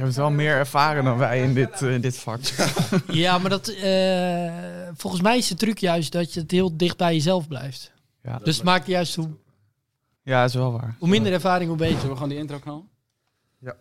Je hebt wel meer ervaren dan wij in dit, eh, in dit vak. Ja, maar dat, eh, volgens mij is de truc juist dat je het heel dicht bij jezelf blijft. Ja, Dus het maakt juist hoe, ja, is wel waar. hoe minder ervaring, hoe beter. Zullen we gewoon die intro knallen? You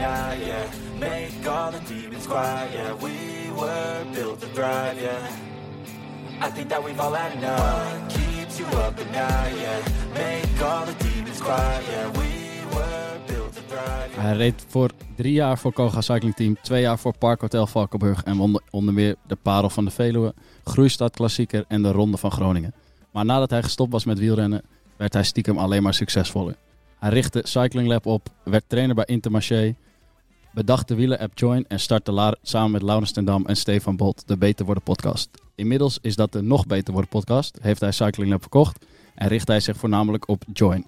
yeah Make all the demons yeah We were built to thrive, yeah. I think that we've all had enough. You up at night, yeah? Make all the demons yeah. We were built to Hij reed voor drie jaar voor Koga Cycling Team, twee jaar voor Park Hotel Valkenburg en won onder meer de Parel van de Veluwe, Groeistad Klassieker en de Ronde van Groningen. Maar nadat hij gestopt was met wielrennen, werd hij stiekem alleen maar succesvoller. Hij richtte Cycling Lab op, werd trainer bij Intermarché, bedacht de wielen-app Join en startte samen met Laurens ten Dam en Stefan Bolt de Beter Worden podcast. Inmiddels is dat de Nog Beter Worden podcast, heeft hij Cycling Lab verkocht en richt hij zich voornamelijk op Join.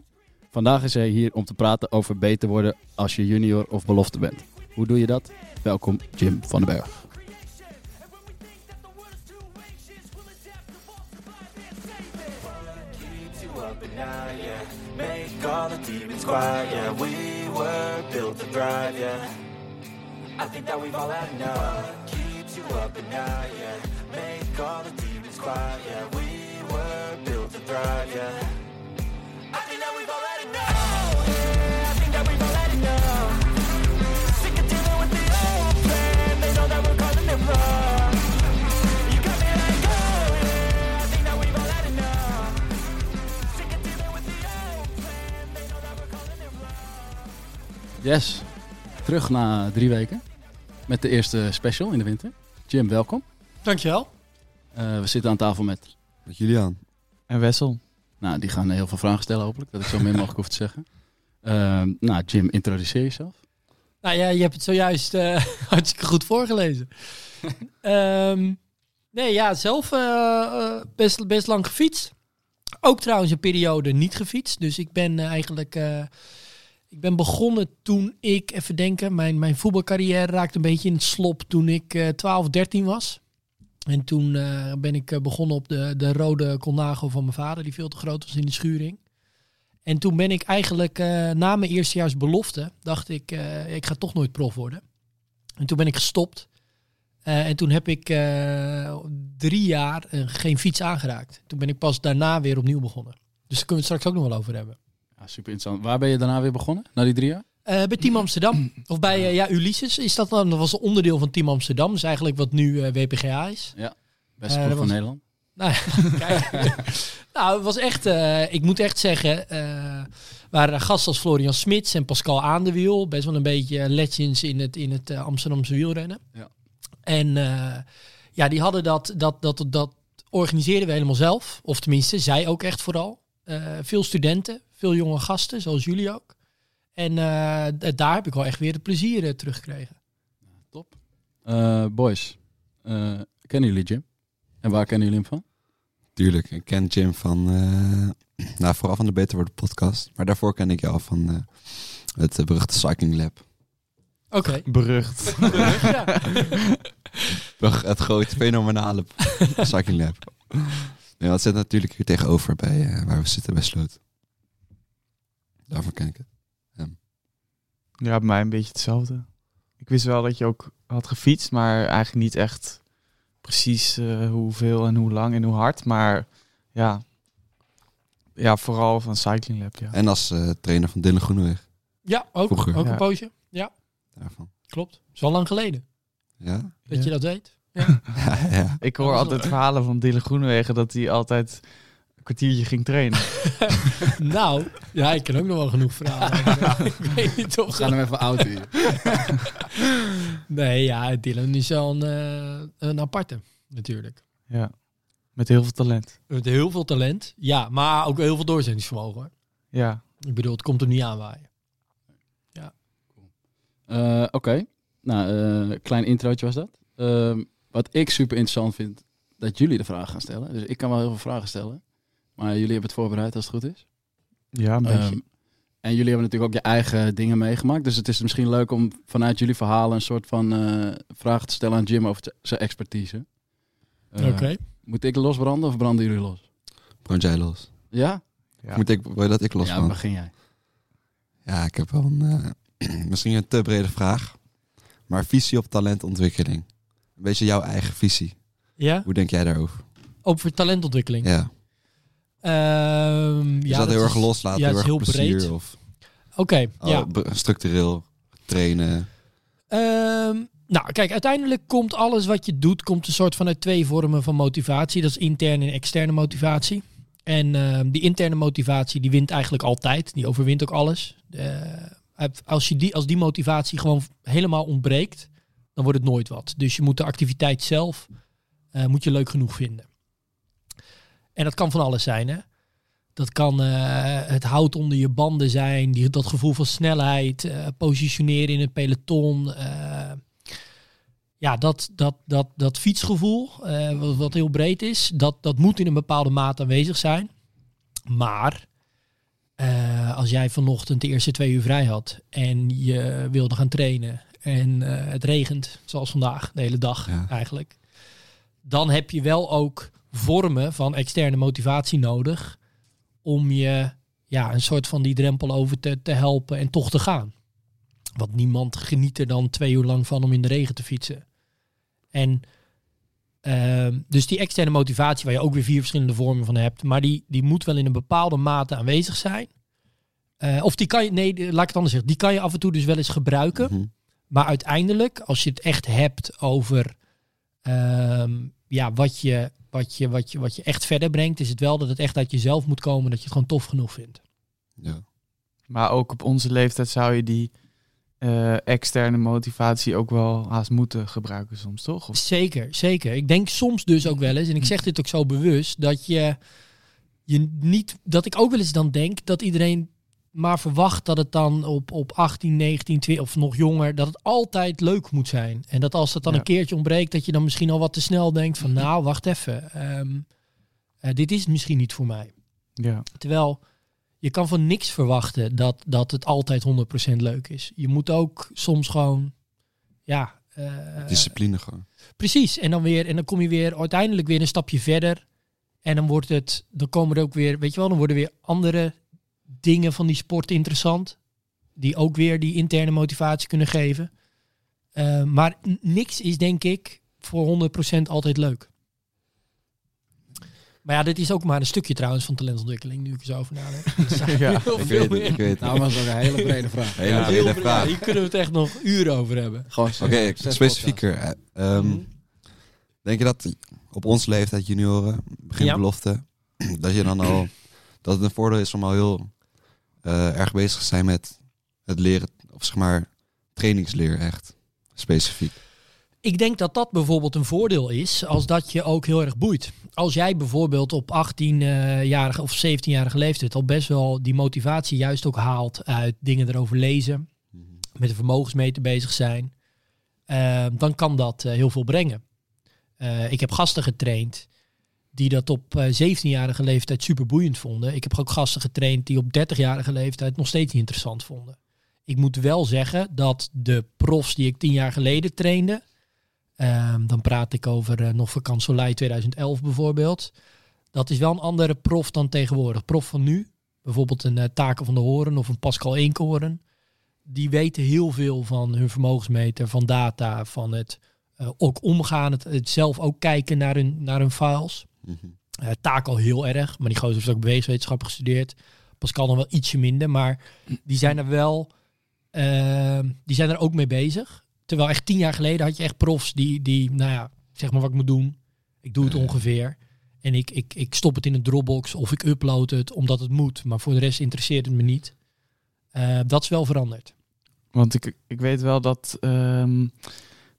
Vandaag is hij hier om te praten over beter worden als je junior of belofte bent. Hoe doe je dat? Welkom Jim van den Berg. I think that we've all had enough. Keeps you up at night, yeah. Make all the demons quiet, yeah. We were built to thrive, yeah. Had Yes, terug na drie weken met de eerste special in de winter. Jim, welkom. Dankjewel. Eh, we zitten aan tafel met, Met Julian. En Wessel. nou die gaan heel veel vragen stellen hopelijk, dat ik zo min mogelijk hoef te zeggen. Eh, nou Jim, introduceer jezelf. Nou ja, je hebt het zojuist eh, hartstikke goed voorgelezen. Ehm, nee, ja, zelf eh, best, best lang gefietst. Ook trouwens een periode niet gefietst. Dus ik ben eh, eigenlijk... ik ben begonnen toen ik, even denken, mijn, mijn voetbalcarrière raakte een beetje in het slop toen ik eh 12, 13 was. En toen eh, ben ik eh, begonnen op de, de rode Colnago van mijn vader, die veel te groot was in de schuring. En toen ben ik eigenlijk eh, na mijn eerstejaars belofte, dacht ik, ik ga toch nooit prof worden. En toen ben ik gestopt. En toen heb ik drie jaar geen fiets aangeraakt. Toen ben ik pas daarna weer opnieuw begonnen. Dus daar kunnen we het straks ook nog wel over hebben. Ja, super interessant. Waar ben je daarna weer begonnen, na die drie jaar? Eh, bij Team Amsterdam. Of bij eh, ja, Ulysses is dat dan. Dat was een onderdeel van Team Amsterdam. Dat is eigenlijk wat nu eh, WPGA is. Beste Eh, ploeg van was- Nederland. Nou, ja, kijk. nou, het was echt, ik moet echt zeggen, waren gasten als Florian Smits en Pascal Aandewiel, best wel een beetje legends in het, in het Amsterdamse wielrennen. Ja. En ja, die hadden dat, dat, dat, dat organiseerden we helemaal zelf. Of tenminste, zij ook echt vooral. Veel studenten, veel jonge gasten, zoals jullie ook. En eh, daar heb ik wel echt weer het plezier eh, teruggekregen. Top. Eh, boys, eh, kennen jullie Jim? En waar kennen jullie hem van? Tuurlijk, ik ken Jim van, eh, nou, vooral van de Beter Worden podcast. Maar daarvoor ken ik jou van eh, het beruchte Cycling Lab. Oké. Berucht. ja. Het grote, fenomenale Cycling Lab. Ja, dat zit natuurlijk hier tegenover bij eh, waar we zitten bij Sloot. Daarvoor ken ik het. Ja, bij mij een beetje hetzelfde. Ik wist wel dat je ook had gefietst, maar eigenlijk niet echt precies eh, hoeveel en hoe lang en hoe hard. Maar ja, ja vooral van Cycling Lab, ja. En als eh, trainer van Dylan Groeneweg. ja, ook, Vroeger. ook Ja. een poosje. Ja, Daarvan. klopt. is wel lang geleden Ja? dat Ja. je dat weet. ja, ja. Ik hoor Dat altijd verhalen van Dylan Groenewegen dat hij altijd kwartiertje ging trainen. nou, ja, ik ken ook nog wel genoeg verhalen. maar, ik weet niet of We gaan hem even oud hier. Nee, ja, Dylan is wel een, eh, een aparte, natuurlijk. Ja, met heel veel talent. Met heel veel talent. Ja, maar ook heel veel doorzettingsvermogen. Hoor. Ja, Ik bedoel, het komt er niet aanwaaien. Eh, Oké, nou, eh, klein introotje was dat. Ehm, wat ik super interessant vind, dat jullie de vraag gaan stellen. Dus ik kan wel heel veel vragen stellen. Maar jullie hebben het voorbereid als het goed is. Ja, een beetje. Ehm, en jullie hebben natuurlijk ook je eigen dingen meegemaakt. Dus het is misschien leuk om vanuit jullie verhalen een soort van eh, vraag te stellen aan Jim over zijn expertise. Eh, Oké. Moet ik losbranden of branden jullie los? Brand jij los? Ja? ja. Moet ik, wil je dat ik los ja, begin jij. Ja, ik heb wel een, eh, misschien een te brede vraag. Maar visie op talentontwikkeling. Een beetje jouw eigen visie. Ja? Hoe denk jij daarover? Over talentontwikkeling. Ja. Is ja, dat, heel erg loslaten, ja, heel het erg heel plezier? breed. Of Oké, oh, ja. structureel trainen? Ehm, nou, kijk, uiteindelijk komt alles wat je doet, komt een soort van uit twee vormen van motivatie. Dat is interne en externe motivatie. En ehm, die interne motivatie, die wint eigenlijk altijd. Die overwint ook alles. Eh, als, je die, als die motivatie gewoon helemaal ontbreekt, dan wordt het nooit wat. Dus je moet de activiteit zelf eh, moet je leuk genoeg vinden. En dat kan van alles zijn, hè. Dat kan eh, het hout onder je banden zijn, die, dat gevoel van snelheid, eh, positioneren in het peloton. eh, ja, dat, dat, dat, dat fietsgevoel, wat, wat heel breed is, dat, dat moet in een bepaalde mate aanwezig zijn. Maar als jij vanochtend de eerste twee uur vrij had en je wilde gaan trainen en het regent, zoals vandaag, de hele dag Ja. eigenlijk, dan heb je wel ook vormen van externe motivatie nodig om je ja, een soort van die drempel over te, te helpen en toch te gaan. Want niemand geniet er dan twee uur lang van om in de regen te fietsen. En ehm, dus die externe motivatie, waar je ook weer vier verschillende vormen van hebt, maar die, die moet wel in een bepaalde mate aanwezig zijn. Eh, of die kan je, nee, laat ik het anders zeggen, die kan je af en toe dus wel eens gebruiken. Mhm. Maar uiteindelijk, als je het echt hebt over ehm, ja, wat, je, wat, je, wat, je, wat je echt verder brengt, is het wel dat het echt uit jezelf moet komen, dat je het gewoon tof genoeg vindt. Ja. Maar ook op onze leeftijd zou je die eh, externe motivatie ook wel haast moeten gebruiken soms, toch? Of, Zeker, zeker. Ik denk soms dus ook wel eens, en ik zeg dit ook zo bewust, dat je, je niet, dat ik ook wel eens dan denk dat iedereen maar verwacht dat het dan op, op 18, 19, 20 of nog jonger, dat het altijd leuk moet zijn. En dat als het dan Ja. een keertje ontbreekt, dat je dan misschien al wat te snel denkt van nou, wacht even, ehm, eh, dit is het misschien niet voor mij. ja. Terwijl je kan van niks verwachten dat, dat het altijd 100% leuk is. Je moet ook soms gewoon, ja... eh, Discipline gewoon. Precies. En dan weer, en dan kom je weer uiteindelijk weer een stapje verder. En dan wordt het, dan komen er ook weer, weet je wel, dan worden weer andere dingen van die sport interessant. Die ook weer die interne motivatie kunnen geven. Eh, maar niks is denk ik voor 100% altijd leuk. Maar ja, dit is ook maar een stukje trouwens van talentontwikkeling, nu ik er zo over nadenk. Ja, heel Ik veel weet meer. ik weet het. Nou, was ook een hele brede vraag. Hele Ja, brede Heel- vraag. ja, hier kunnen we het echt nog uren over hebben. Gewoon Oké, specifieker. eh, ehm, Mhm. Denk je dat op onze leeftijd, junioren, begin Ja. belofte, dat je dan al dat het een voordeel is om al heel eh, erg bezig zijn met het leren, of zeg maar trainingsleer echt specifiek. Ik denk dat dat bijvoorbeeld een voordeel is als dat je ook heel erg boeit. Als jij bijvoorbeeld op 18-jarige of 17-jarige leeftijd al best wel die motivatie juist ook haalt uit dingen erover lezen, met de vermogensmeter bezig zijn, eh, dan kan dat eh, heel veel brengen. Ik heb gasten getraind die dat op eh, 17-jarige leeftijd super boeiend vonden. Ik heb ook gasten getraind die op 30-jarige leeftijd nog steeds niet interessant vonden. Ik moet wel zeggen dat de profs die ik tien jaar geleden trainde, ehm, dan praat ik over eh, nog Vakant Soleil 2011 bijvoorbeeld. Dat is wel een andere prof dan tegenwoordig. Prof van nu, bijvoorbeeld een eh, Taken van de Horen of een Pascal Eenkoren. Die weten heel veel van hun vermogensmeter, van data, van het eh, ook omgaan, het, het zelf ook kijken naar hun, naar hun files. Eh taak al heel erg, maar die gozer heeft ook bewegingswetenschap gestudeerd. Pascal dan wel ietsje minder, maar die zijn er wel, ehm, die zijn er ook mee bezig. Terwijl echt tien jaar geleden had je echt profs die, die nou ja, zeg maar wat ik moet doen. Ik doe het ongeveer. En ik, ik, ik stop het in een Dropbox of ik upload het omdat het moet. Maar voor de rest interesseert het me niet. Eh, dat is wel veranderd. Want ik, ik weet wel dat ehm,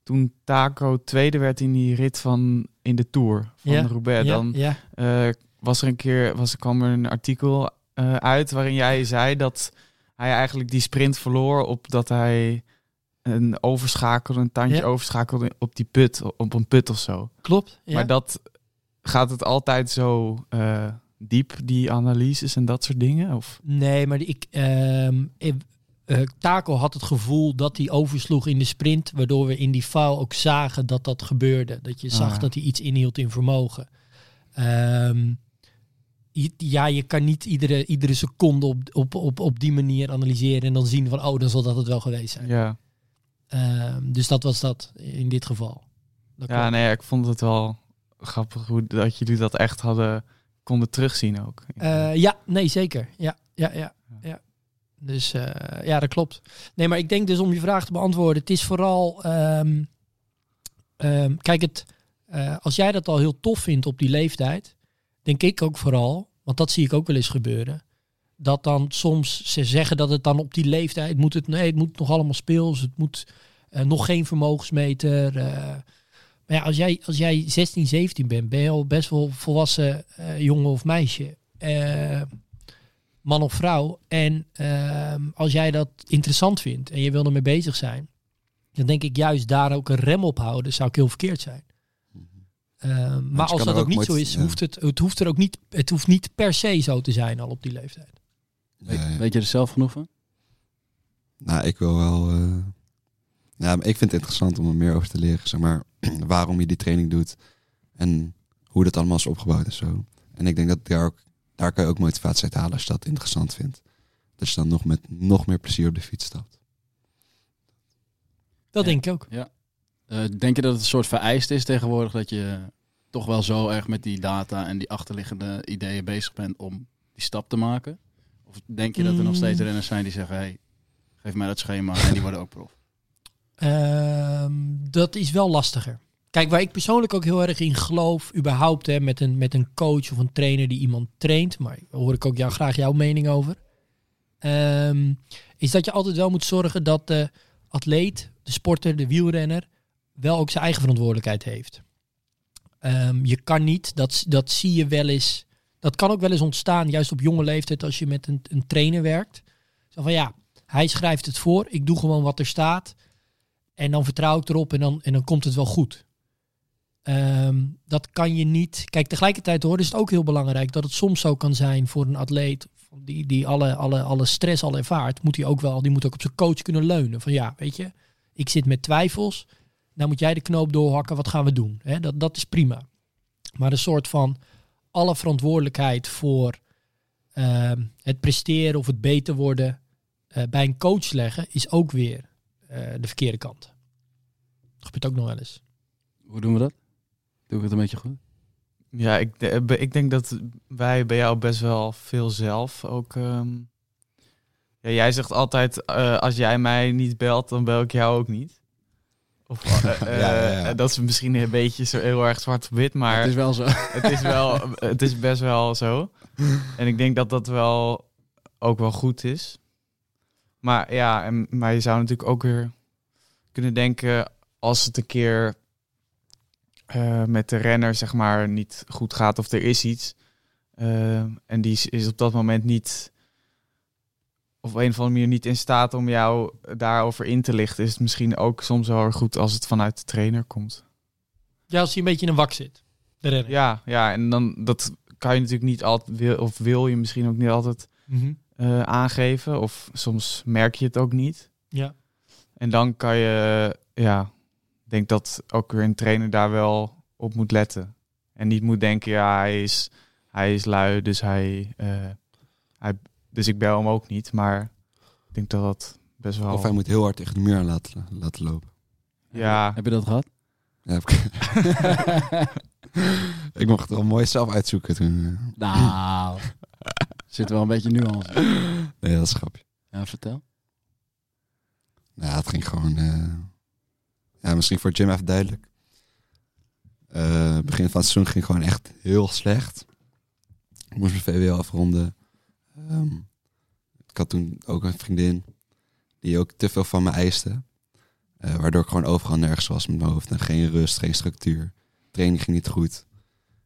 toen Taco tweede werd in die rit van in de Tour van Ja, Roubaix, ja, dan ja. eh, was er een keer was, kwam er een artikel eh, uit waarin jij zei dat hij eigenlijk die sprint verloor op dat hij een overschakelen, een tandje Ja. overschakelen op die put, op een put of zo. Klopt. Ja. Maar dat gaat het altijd zo eh, diep, die analyses en dat soort dingen? Of? Nee, maar ik, ehm eh, Taco had het gevoel dat hij oversloeg in de sprint, waardoor we in die foul ook zagen dat dat gebeurde. Dat je zag Ah. dat hij iets inhield in vermogen. Ehm, ja, je kan niet iedere, iedere seconde op, op, op, op die manier analyseren en dan zien van, oh, dan zal dat het wel geweest zijn. Ja, Ehm, dus dat was dat in dit geval. Dat ja nee, ik vond het wel grappig hoe dat jullie dat echt hadden konden terugzien ook. Eh, ja, nee, zeker. Ja, ja, ja. ja. Dus eh, ja, dat klopt. Nee, maar ik denk dus om je vraag te beantwoorden, het is vooral, ehm, ehm, kijk, het, eh, als jij dat al heel tof vindt op die leeftijd, denk ik ook vooral, want dat zie ik ook wel eens gebeuren, dat dan soms ze zeggen dat het dan op die leeftijd moet het, nee, het moet nog allemaal speels, het moet eh, nog geen vermogensmeter. maar ja, als jij, als jij 16, 17 bent, ben je al best wel volwassen jongen of meisje. Man of vrouw. En ehm, als jij dat interessant vindt en je wil ermee bezig zijn, dan denk ik juist daar ook een rem op houden, zou ik heel verkeerd zijn. Ehm, maar je als dat ook ook niet zo is, ja. hoeft het, het hoeft er ook niet, het hoeft niet per se zo te zijn al op die leeftijd. Weet, Ja, ja. weet je er zelf genoeg van? Nou, ik wil wel. eh, ja, maar ik vind het interessant om er meer over te leren. Zeg maar waarom je die training doet en hoe dat allemaal is opgebouwd en zo. En ik denk dat daar ook, daar kan je ook motivatie uit halen als je dat interessant vindt. Dat je dan nog met nog meer plezier op de fiets stapt. Dat Ja. denk ik ook. Eh, denk je dat het een soort vereist is tegenwoordig dat je toch wel zo erg met die data en die achterliggende ideeën bezig bent om die stap te maken? Of denk je dat er nog steeds Mm. renners zijn die zeggen, hey, geef mij dat schema en die worden ook prof? Ehm, dat is wel lastiger. Kijk, waar ik persoonlijk ook heel erg in geloof, überhaupt hè, met, een, met een coach of een trainer die iemand traint, maar daar hoor ik ook jou, graag jouw mening over, ehm, is dat je altijd wel moet zorgen dat de atleet, de sporter, de wielrenner, wel ook zijn eigen verantwoordelijkheid heeft. Ehm, je kan niet, dat, dat zie je wel eens, dat kan ook wel eens ontstaan, juist op jonge leeftijd als je met een, een trainer werkt. Zo van ja, hij schrijft het voor, ik doe gewoon wat er staat. En dan vertrouw ik erop en dan, en dan komt het wel goed. Ehm, dat kan je niet. Kijk, tegelijkertijd hoor, is het ook heel belangrijk dat het soms zo kan zijn voor een atleet die, die alle, alle, alle stress al ervaart, moet hij ook wel, die moet ook op zijn coach kunnen leunen. Van ja, weet je, ik zit met twijfels. Nou moet jij de knoop doorhakken, wat gaan we doen? Dat, dat is prima. Maar een soort van alle verantwoordelijkheid voor ehm, het presteren of het beter worden eh, bij een coach leggen, is ook weer eh, de verkeerde kant. Dat gebeurt ook nog wel eens. Hoe doen we dat? Doe ik het een beetje goed? Ja, ik, de- ik denk dat wij bij jou best wel veel zelf ook. ehm, ja, jij zegt altijd: eh, als jij mij niet belt, dan bel ik jou ook niet. Of, eh, eh, Ja, ja, ja. Dat is misschien een beetje zo heel erg zwart op wit, maar het is wel zo. het is wel, het is best wel zo. En ik denk dat dat wel ook wel goed is. Maar ja, en, maar je zou natuurlijk ook weer kunnen denken als het een keer eh, met de renner zeg maar niet goed gaat of er is iets eh, en die is, is op dat moment niet of op een of andere manier niet in staat om jou daarover in te lichten, is het misschien ook soms wel goed als het vanuit de trainer komt. Ja, als hij een beetje in een wak zit. De renner. Ja, ja, en dan dat kan je natuurlijk niet altijd wil of wil je misschien ook niet altijd Mhm. eh, aangeven of soms merk je het ook niet. ja. En dan kan je, ja, denk dat ook weer een trainer daar wel op moet letten. En niet moet denken, ja, hij is, hij is lui, dus hij, eh, hij, dus ik bel hem ook niet. Maar ik denk dat dat best wel. Of hij moet heel hard tegen de muur aan laten, laten lopen. Ja, Heb je dat gehad? Ja, heb ik... ik mocht het er mooi zelf uitzoeken toen. eh. Nou, zit wel een beetje nuance. Nee, dat is een grapje. Ja, vertel. Nou, het ging gewoon. eh, Ja, misschien voor Jim even duidelijk. Eh, begin van het seizoen ging gewoon echt heel slecht. Ik moest mijn VWO afronden. Ehm, ik had toen ook een vriendin die ook te veel van me eiste. Eh, waardoor ik gewoon overal nergens was met mijn hoofd. En geen rust, geen structuur. Training ging niet goed.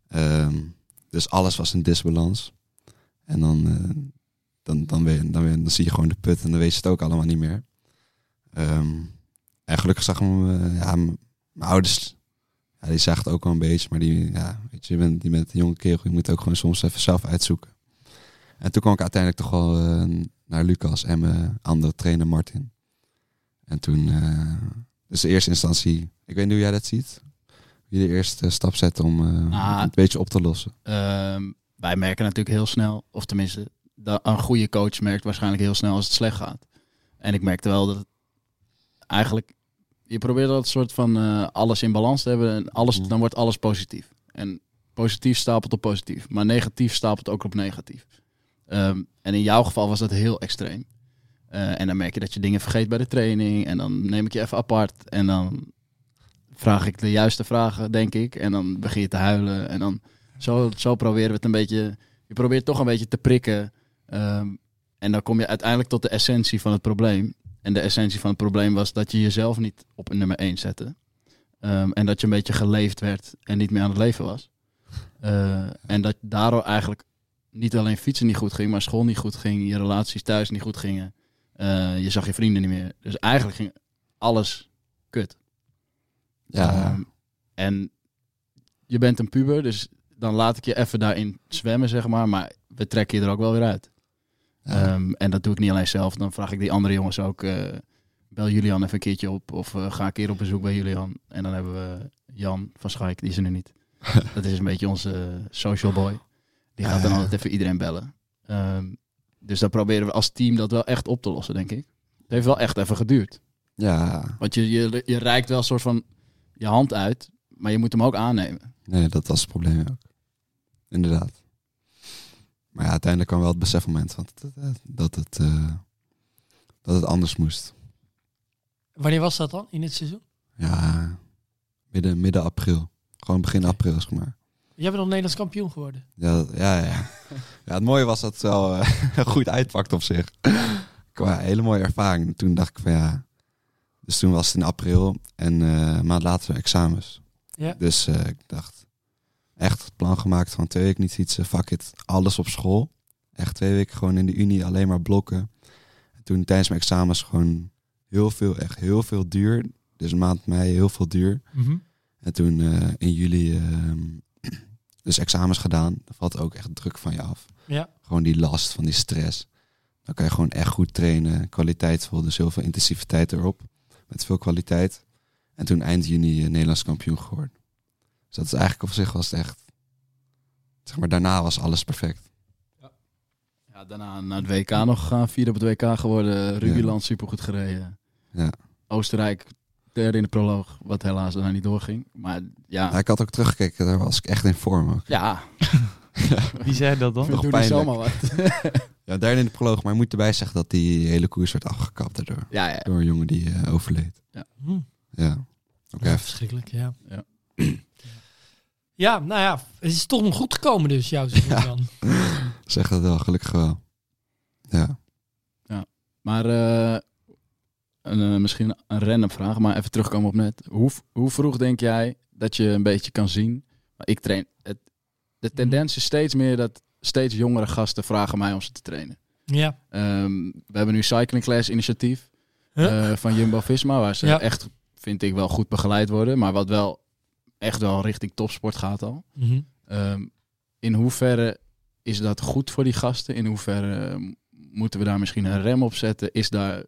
Ehm, dus alles was in disbalans. En dan, eh, dan, dan, dan, dan zie je gewoon de put en dan weet je het ook allemaal niet meer. Ehm, En gelukkig zag hem, eh, ja, mijn ouders, ja, die zagen het ook wel een beetje. Maar die, ja, weet je, je bent, je bent een jonge kerel, je moet ook gewoon soms even zelf uitzoeken. En toen kwam ik uiteindelijk toch wel eh, naar Lucas en mijn andere trainer Martin. En toen, eh, dus in eerste instantie, ik weet niet hoe jij dat ziet. Wie de eerste stap zet om eh, Ah. het een beetje op te lossen. Ehm, wij merken natuurlijk heel snel, of tenminste, dat een goede coach merkt waarschijnlijk heel snel als het slecht gaat. En ik merkte wel dat het eigenlijk, je probeert dat soort van eh, alles in balans te hebben en alles, Mhm. dan wordt alles positief. En positief stapelt op positief, maar negatief stapelt ook op negatief. Ehm, en in jouw geval was dat heel extreem. Eh, en dan merk je dat je dingen vergeet bij de training en dan neem ik je even apart en dan vraag ik de juiste vragen, denk ik. En dan begin je te huilen en dan zo, zo proberen we het een beetje. Je probeert toch een beetje te prikken. ehm, en dan kom je uiteindelijk tot de essentie van het probleem. En de essentie van het probleem was dat je jezelf niet op nummer 1 zette. Ehm, en dat je een beetje geleefd werd en niet meer aan het leven was. Eh, en dat daardoor eigenlijk niet alleen fietsen niet goed ging, maar school niet goed ging. Je relaties thuis niet goed gingen. Eh, je zag je vrienden niet meer. Dus eigenlijk ging alles kut. Ja, Ehm, en je bent een puber, dus dan laat ik je even daarin zwemmen, zeg maar. Maar we trekken je er ook wel weer uit. Ja. Ehm, en dat doe ik niet alleen zelf. Dan vraag ik die andere jongens ook. eh, bel Julian even een keertje op. Of eh, ga een keer op bezoek bij Julian. En dan hebben we Jan van Schaik, die is er nu niet. dat is een beetje onze social boy. Die gaat dan Ja. altijd even iedereen bellen. Ehm, dus dan proberen we als team dat wel echt op te lossen, denk ik. Het heeft wel echt even geduurd. ja, Want je, je, je reikt wel een soort van je hand uit, maar je moet hem ook aannemen. nee, dat was het probleem ook. Inderdaad. Maar ja, uiteindelijk kwam wel het besefmoment het, eh, dat, het, eh, dat het anders moest. Wanneer was dat dan in het seizoen? Ja, midden, midden april. Gewoon begin april, zeg maar. Jij bent nog Nederlands kampioen geworden. Ja, dat- ja, ja. ja, het mooie was dat het wel eh, goed uitpakt op zich. Qua hele mooie ervaring. Toen dacht ik van ja. Dus toen was het in april en een maand later examens. Ja. Dus ik dacht, echt het plan gemaakt van twee weken niet fietsen, fuck it, alles op school. Echt twee weken gewoon in de unie, alleen maar blokken. En toen tijdens mijn examens gewoon heel veel, echt heel veel duur. Dus een maand mei heel veel duur. En toen eh, in juli ehm, dus examens gedaan. Dan valt ook echt druk van je af. Ja. Gewoon die last van die stress. Dan kan je gewoon echt goed trainen. Kwaliteitsvol, dus heel veel intensiviteit erop. Met veel kwaliteit. En toen eind juni eh, Nederlands kampioen geworden. Dus dat is eigenlijk op zich was het echt... Zeg maar, daarna was alles perfect. Ja, daarna naar het WK nog gegaan, vierde op het WK geworden. Rubiland supergoed gereden. Ja. Oostenrijk derde in de proloog, wat helaas daarna niet doorging. Maar ja, Ja, ik had ook teruggekeken, daar was ik echt in vorm ook. ja, Wie zei dat dan? doen niet pijnlijk. zomaar wat. Ja, derde in de proloog, maar ik moet erbij zeggen dat die hele koers werd afgekapt daardoor. ja, ja. Door een jongen die eh, overleed. Hm. Ja. Oké. Ja, verschrikkelijk, ja. Ja. Ja, nou ja, het is toch nog goed gekomen dus, jouw seizoen Ja. dan. Zeg dat wel, gelukkig wel. Ja. Maar eh, een, eh, misschien een random vraag, maar even terugkomen op net. Hoe, hoe vroeg denk jij dat je een beetje kan zien? Maar ik train. Het, de tendens is steeds meer dat steeds jongere gasten vragen mij om ze te trainen. Ja. Ehm, we hebben nu Cycling Class initiatief Huh? eh, van Jumbo-Visma, waar ze Ja. echt, vind ik, wel goed begeleid worden. Maar wat wel echt wel richting topsport gaat al. Mhm. Ehm, in hoeverre is dat goed voor die gasten? In hoeverre eh, moeten we daar misschien een rem op zetten? Is daar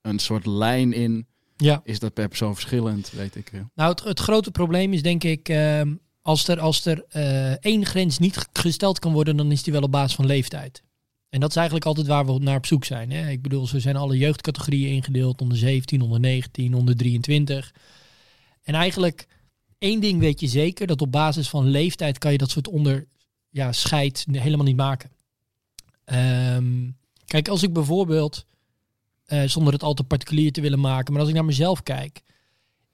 een soort lijn in? Ja. Is dat per persoon verschillend? Weet ik. veel. Nou, het, het grote probleem is denk ik, ehm, als er, als er eh, één grens niet gesteld kan worden, dan is die wel op basis van leeftijd. En dat is eigenlijk altijd waar we naar op zoek zijn. Hè? Ik bedoel, zo zijn alle jeugdcategorieën ingedeeld, onder 17, onder 19, onder 23. En eigenlijk één ding weet je zeker, dat op basis van leeftijd kan je dat soort onder, ja, helemaal niet maken. Ehm, kijk, als ik bijvoorbeeld, eh, zonder het al te particulier te willen maken, maar als ik naar mezelf kijk,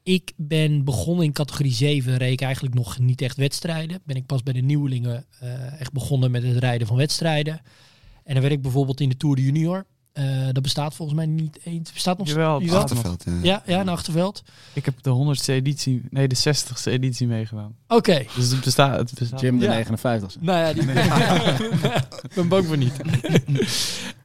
ik ben begonnen in categorie 7, reed ik eigenlijk nog niet echt wedstrijden. Ben ik pas bij de nieuwelingen eh, echt begonnen met het rijden van wedstrijden. En dan werd ik bijvoorbeeld in de Tour de Junior. Eh, dat bestaat volgens mij niet eens. Bestaat nog Jawel, Jawel? Achterveld, ja. Ja, ja, in Achterveld. Ik heb de 100ste editie, nee de 60ste editie meegedaan. Oké. Dus het bestaat. Het bestaat Jim de Ja. 59 Nou ja, die... ik ben bang voor niet.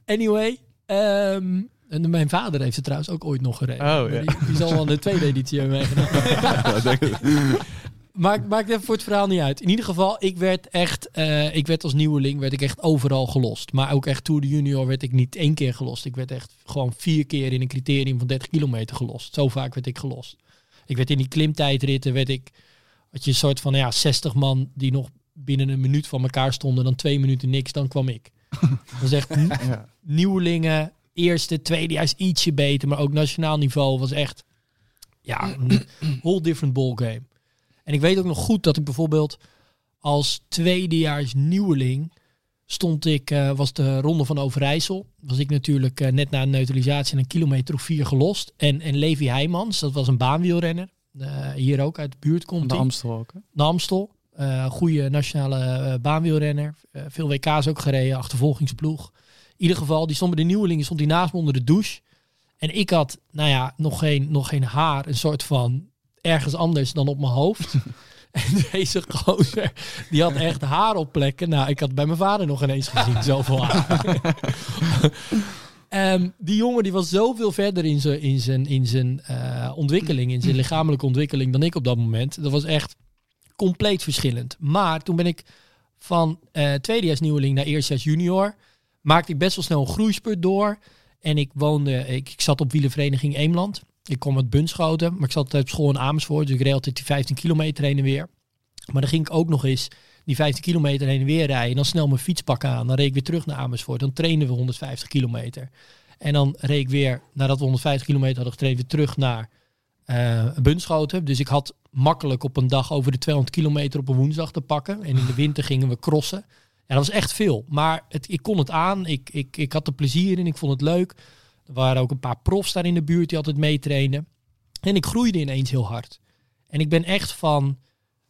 anyway, ehm, En mijn vader heeft het trouwens ook ooit nog gereden. Oh, ja. die, die zal wel de tweede editie hebben meegenomen. Maakt, maakt even voor het verhaal niet uit. In ieder geval, ik werd echt, eh, ik werd als nieuweling, werd ik echt overal gelost. Maar ook echt Tour de Junior werd ik niet één keer gelost. Ik werd echt gewoon vier keer in een criterium van 30 kilometer gelost. Zo vaak werd ik gelost. Ik werd in die klimtijdritten, werd ik, had je een soort van, ja, 60 man die nog binnen een minuut van elkaar stonden. Dan twee minuten niks, dan kwam ik. Dat was echt Ja. nieuwelingen, eerste, tweede is ietsje beter, maar ook nationaal niveau was echt ja, een whole different ballgame. En ik weet ook nog goed dat ik bijvoorbeeld als tweedejaars nieuweling stond ik, eh, was de ronde van Overijssel. Was ik natuurlijk eh, net na een neutralisatie een kilometer of vier gelost. En, en Levi Heijmans, dat was een baanwielrenner. eh, hier ook uit de buurt komt De hij. Amstel ook. hè? De Amstel. goede nationale baanwielrenner. Veel WK's ook gereden, achtervolgingsploeg. In ieder geval, die stond bij de nieuwelingen, stond die naast me onder de douche. En ik had, nou ja, nog geen, nog geen haar. Een soort van ergens anders dan op mijn hoofd. en deze gozer, die had echt haar op plekken. Nou, ik had bij mijn vader nog ineens gezien, zoveel haar. Ehm, die jongen die was zoveel verder in zijn, in zijn, in zijn eh, ontwikkeling, in zijn lichamelijke ontwikkeling dan ik op dat moment. Dat was echt compleet verschillend. Maar toen ben ik van eh tweedejaars nieuweling naar eerstejaars junior, maakte ik best wel snel een groeispurt door. En ik woonde, ik, ik zat op wielenvereniging Eemland. Ik kwam uit Bunschoten, maar ik zat op school in Amersfoort. Dus ik reed altijd die 15 kilometer heen en weer. Maar dan ging ik ook nog eens die 15 kilometer heen en weer rijden. Dan snel mijn fiets pakken aan. Dan reed ik weer terug naar Amersfoort. Dan trainden we 150 kilometer. En dan reed ik weer, nadat we 150 kilometer hadden getraind, weer terug naar eh Bunschoten. Dus ik had makkelijk op een dag over de 200 kilometer op een woensdag te pakken. En in de winter gingen we crossen. Ja, dat was echt veel. Maar het, ik kon het aan. Ik, ik, ik had er plezier in. Ik vond het leuk. Er waren ook een paar profs daar in de buurt die altijd meetrainen. En ik groeide ineens heel hard. En ik ben echt van,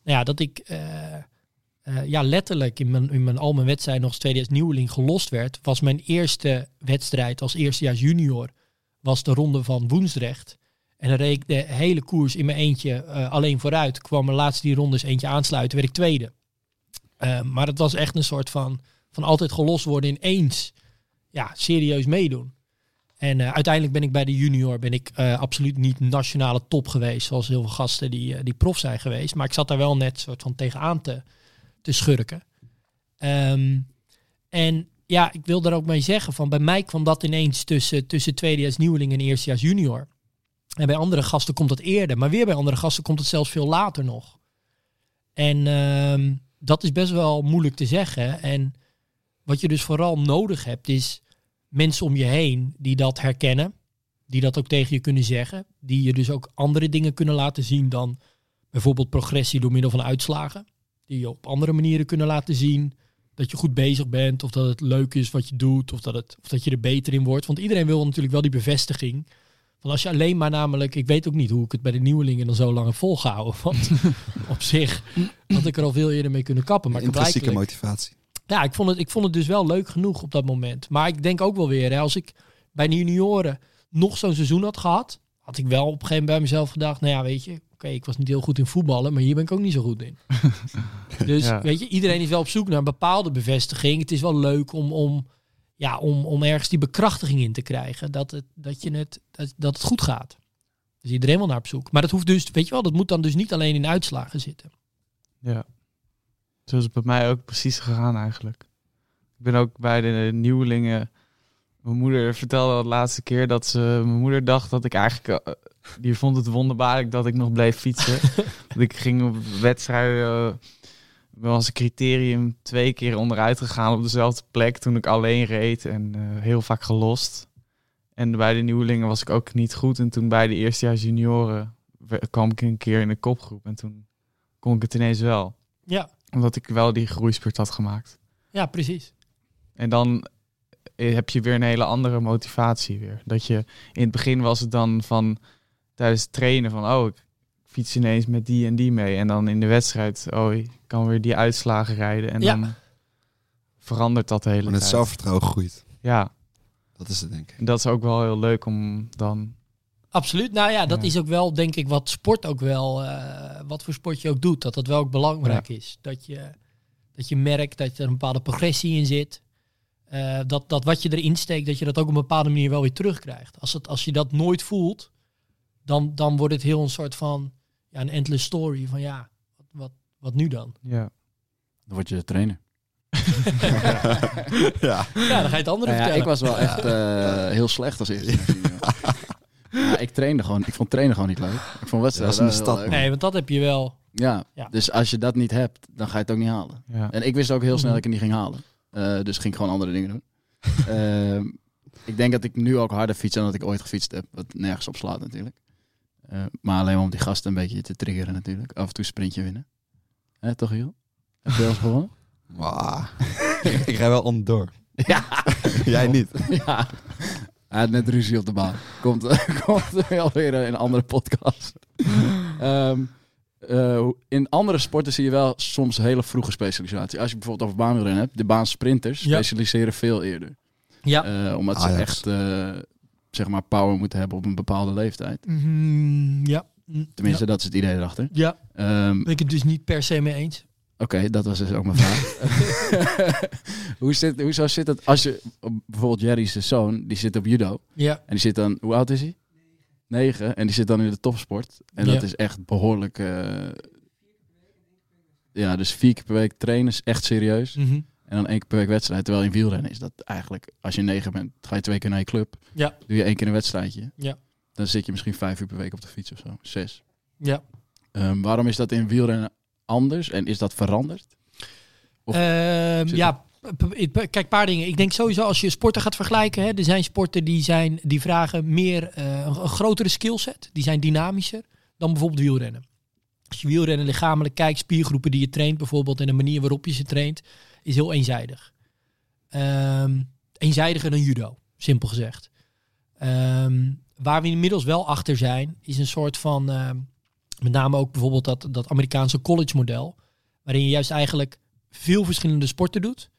nou ja, dat ik eh, eh, ja, letterlijk in mijn, in mijn, al mijn wedstrijden nog als tweedejaars nieuweling gelost werd. Was mijn eerste wedstrijd als eerstejaars junior, was de ronde van Woensdrecht. En dan reed ik de hele koers in mijn eentje eh, alleen vooruit. Kwam mijn laatste die rondes eentje aansluiten, werd ik tweede. Maar het was echt een soort van, van altijd gelost worden ineens. Ja, serieus meedoen. En eh, uiteindelijk ben ik bij de junior ben ik eh, absoluut niet nationale top geweest. Zoals heel veel gasten die, eh, die prof zijn geweest. Maar ik zat daar wel net soort van tegenaan te, te schurken. Ehm, en ja, ik wil daar ook mee zeggen. Van bij mij kwam dat ineens tussen, tussen tweedejaars nieuweling en eerstejaars junior. En bij andere gasten komt dat eerder. Maar weer bij andere gasten komt het zelfs veel later nog. En ehm, dat is best wel moeilijk te zeggen. En wat je dus vooral nodig hebt, is mensen om je heen die dat herkennen. Die dat ook tegen je kunnen zeggen. Die je dus ook andere dingen kunnen laten zien dan bijvoorbeeld progressie door middel van uitslagen. Die je op andere manieren kunnen laten zien dat je goed bezig bent. Of dat het leuk is wat je doet. Of dat, het, of dat je er beter in wordt. Want iedereen wil natuurlijk wel die bevestiging. Want als je alleen maar namelijk... Ik weet ook niet hoe ik het bij de nieuwelingen dan zo lang heb volgehouden. Want op zich had ik er al veel eerder mee kunnen kappen. Maar Intrinsieke motivatie. Ja, ik vond, het, ik vond het dus wel leuk genoeg op dat moment. Maar ik denk ook wel weer, hè, als ik bij de junioren nog zo'n seizoen had gehad, had ik wel op een gegeven moment bij mezelf gedacht, nou ja, weet je, oké, ik was niet heel goed in voetballen, maar hier ben ik ook niet zo goed in. dus Ja. weet je, iedereen is wel op zoek naar een bepaalde bevestiging. Het is wel leuk om, om, ja, om, om ergens die bekrachtiging in te krijgen, dat het, dat je het, dat, dat het goed gaat. Dus iedereen wel naar op zoek. Maar dat hoeft dus, weet je wel, dat moet dan dus niet alleen in uitslagen zitten. Ja. Zo is het bij mij ook precies gegaan eigenlijk. Ik ben ook bij de nieuwelingen. Mijn moeder vertelde de laatste keer dat ze. Mijn moeder dacht dat ik eigenlijk. eh, die vond het wonderbaarlijk dat ik nog bleef fietsen. Want ik ging op wedstrijden. eh, wel als een criterium twee keer onderuit gegaan op dezelfde plek toen ik alleen reed en eh, heel vaak gelost. En bij de nieuwelingen was ik ook niet goed. En toen bij de eerstejaars junioren kwam ik een keer in de kopgroep en toen kon ik het ineens wel Ja, omdat ik wel die groeispurt had gemaakt. ja, precies. En dan eh, heb je weer een hele andere motivatie weer. Dat je in het begin was het dan van tijdens het trainen van oh ik fiets ineens met die en die mee. En dan in de wedstrijd oh ik kan weer die uitslagen rijden. En Ja. dan verandert dat de hele Maar het tijd. zelfvertrouwen groeit. Ja, Dat is het denk ik. en dat is ook wel heel leuk om dan... Absoluut. Nou ja, dat Ja. is ook wel, denk ik, wat sport ook wel, eh, wat voor sport je ook doet, dat dat wel ook belangrijk is. Dat je, dat je merkt dat er een bepaalde progressie in zit. eh, dat, dat wat je erin steekt, dat je dat ook op een bepaalde manier wel weer terugkrijgt. Als, het, als je dat nooit voelt, dan, dan wordt het heel een soort van ja, een endless story van ja, wat, wat, wat nu dan? Ja. Dan word je trainer. ja. Ja, dan ga je het andere Nou ja, vertellen. ik was wel echt eh, heel slecht als eerste. Ja, ik trainde gewoon. Ik vond trainen gewoon niet leuk. Ik vond wedstrijden Ja, dat is een heel stad, leuk. Nee, want dat heb je wel. Ja, Ja. dus als je dat niet hebt, dan ga je het ook niet halen. Ja. En ik wist ook heel snel Mhm. dat ik het niet ging halen. Eh, dus ging ik gewoon andere dingen doen. Ehm, ik denk dat ik nu ook harder fiets dan dat ik ooit gefietst heb. Wat nergens op slaat natuurlijk. Eh, maar alleen maar om die gasten een beetje te triggeren natuurlijk. Af en toe een sprintje winnen. Hè, toch Giel? Heb je wel eens gewonnen? Ik rij wel onderdoor. Ja. Jij niet. ja. Hij had net ruzie op de baan. Komt, komt wel weer in een andere podcast. Ehm, eh, in andere sporten zie je wel soms hele vroege specialisatie. Als je bijvoorbeeld over baanwielrennen hebt, de baansprinters Ja. specialiseren veel eerder. Ja. Eh, omdat ze echt eh, zeg maar power moeten hebben op een bepaalde leeftijd. Mhm, ja. Tenminste, ja. dat is het idee erachter. Ja, Ehm, ben ik het dus niet per se mee eens. Oké, dat was dus ook mijn vraag. hoe zit, hoezo zit het als je bijvoorbeeld Jerry's zoon, die zit op judo. Ja, En die zit dan, hoe oud is hij? Negen. En die zit dan in de topsport. En Ja. dat is echt behoorlijk. eh, ja, dus vier keer per week trainen is echt serieus. mhm. En dan één keer per week wedstrijd. Terwijl in wielrennen is dat eigenlijk, als je negen bent, ga je twee keer naar je club. Ja. Doe je één keer een wedstrijdje. Ja. Dan zit je misschien vijf uur per week op de fiets of zo. Zes. ja. Ehm, waarom is dat in wielrennen anders? En is dat veranderd? Of Ehm, ja, kijk, een paar dingen. Ik denk sowieso als je sporten gaat vergelijken, hè, er zijn sporten die, zijn, die vragen meer eh, een, een grotere skillset. Die zijn dynamischer dan bijvoorbeeld wielrennen. Als je wielrennen lichamelijk kijkt, spiergroepen die je traint bijvoorbeeld en de manier waarop je ze traint, is heel eenzijdig. Ehm, eenzijdiger dan judo, simpel gezegd. Ehm, waar we inmiddels wel achter zijn, is een soort van, met name ook bijvoorbeeld dat, dat Amerikaanse college model, waarin je juist eigenlijk veel verschillende sporten doet.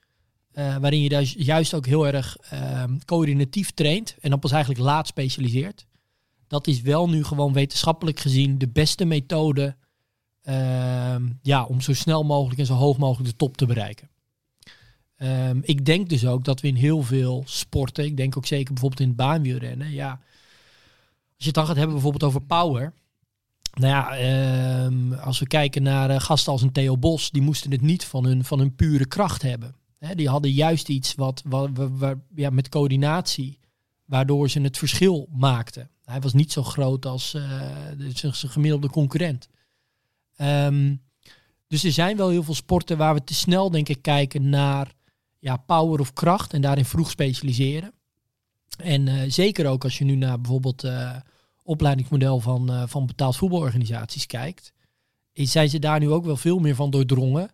eh, waarin je dus juist ook heel erg ehm, coördinatief traint en dan pas eigenlijk laat specialiseert. Dat is wel nu gewoon wetenschappelijk gezien de beste methode ehm, ja, om zo snel mogelijk en zo hoog mogelijk de top te bereiken. Ehm, ik denk dus ook dat we in heel veel sporten, ik denk ook zeker bijvoorbeeld in het baanwielrennen, ja, als je het dan gaat hebben bijvoorbeeld over power, nou ja, ehm, als we kijken naar eh, gasten als een Theo Bos, die moesten het niet van hun, van hun pure kracht hebben. Die hadden juist iets wat, wat, ja, met coördinatie, waardoor ze het verschil maakten. Hij was niet zo groot als de- zijn gemiddelde concurrent. Ehm, dus er zijn wel heel veel sporten waar we te snel, denk ik, kijken naar ja, power of kracht en daarin vroeg specialiseren. En eh, zeker ook als je nu naar bijvoorbeeld opleidingsmodel van, eh, van betaald voetbalorganisaties kijkt, is, zijn ze daar nu ook wel veel meer van doordrongen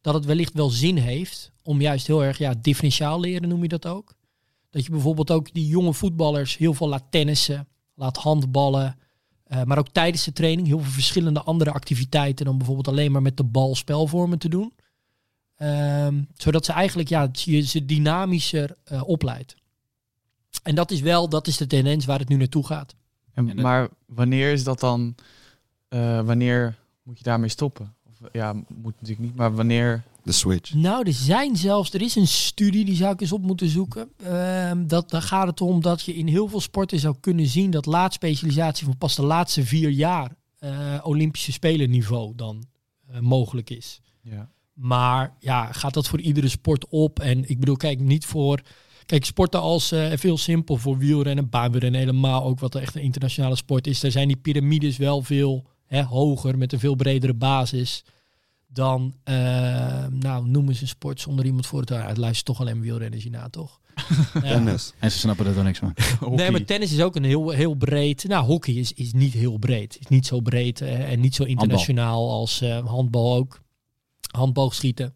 dat het wellicht wel zin heeft om juist heel erg ja, differentiaal leren, noem je dat ook. Dat je bijvoorbeeld ook die jonge voetballers heel veel laat tennissen, laat handballen, eh, maar ook tijdens de training heel veel verschillende andere activiteiten dan bijvoorbeeld alleen maar met de bal spelvormen te doen. Ehm, zodat ze eigenlijk ja, ze dynamischer eh, opleidt. En dat is wel, dat is de tendens waar het nu naartoe gaat. En, En het- maar wanneer is dat dan? eh, wanneer moet je daarmee stoppen? Of, ja, moet natuurlijk niet, maar wanneer? De switch. Nou, er zijn zelfs, er is een studie, die zou ik eens op moeten zoeken. Ehm, dat, daar gaat het om dat je in heel veel sporten zou kunnen zien dat laadspecialisatie van pas de laatste vier jaar eh, Olympische Spelen niveau dan eh, mogelijk is. Ja. Maar ja, gaat dat voor iedere sport op? En ik bedoel, kijk, niet voor... Kijk, sporten als, eh even heel simpel, voor wielrennen, baanwielrennen helemaal ook, wat echt een internationale sport is. Daar zijn die piramides wel veel hè, hoger, met een veel bredere basis dan, eh, nou, noem eens een sport zonder iemand voor het... Luistert toch alleen maar wielrenners hierna, toch? Tennis. En ze snappen er dan niks van. Nee, maar tennis is ook een heel, heel breed. Nou, hockey is, is niet heel breed. Is niet zo breed eh, en niet zo internationaal als eh, handbal ook. Handboogschieten.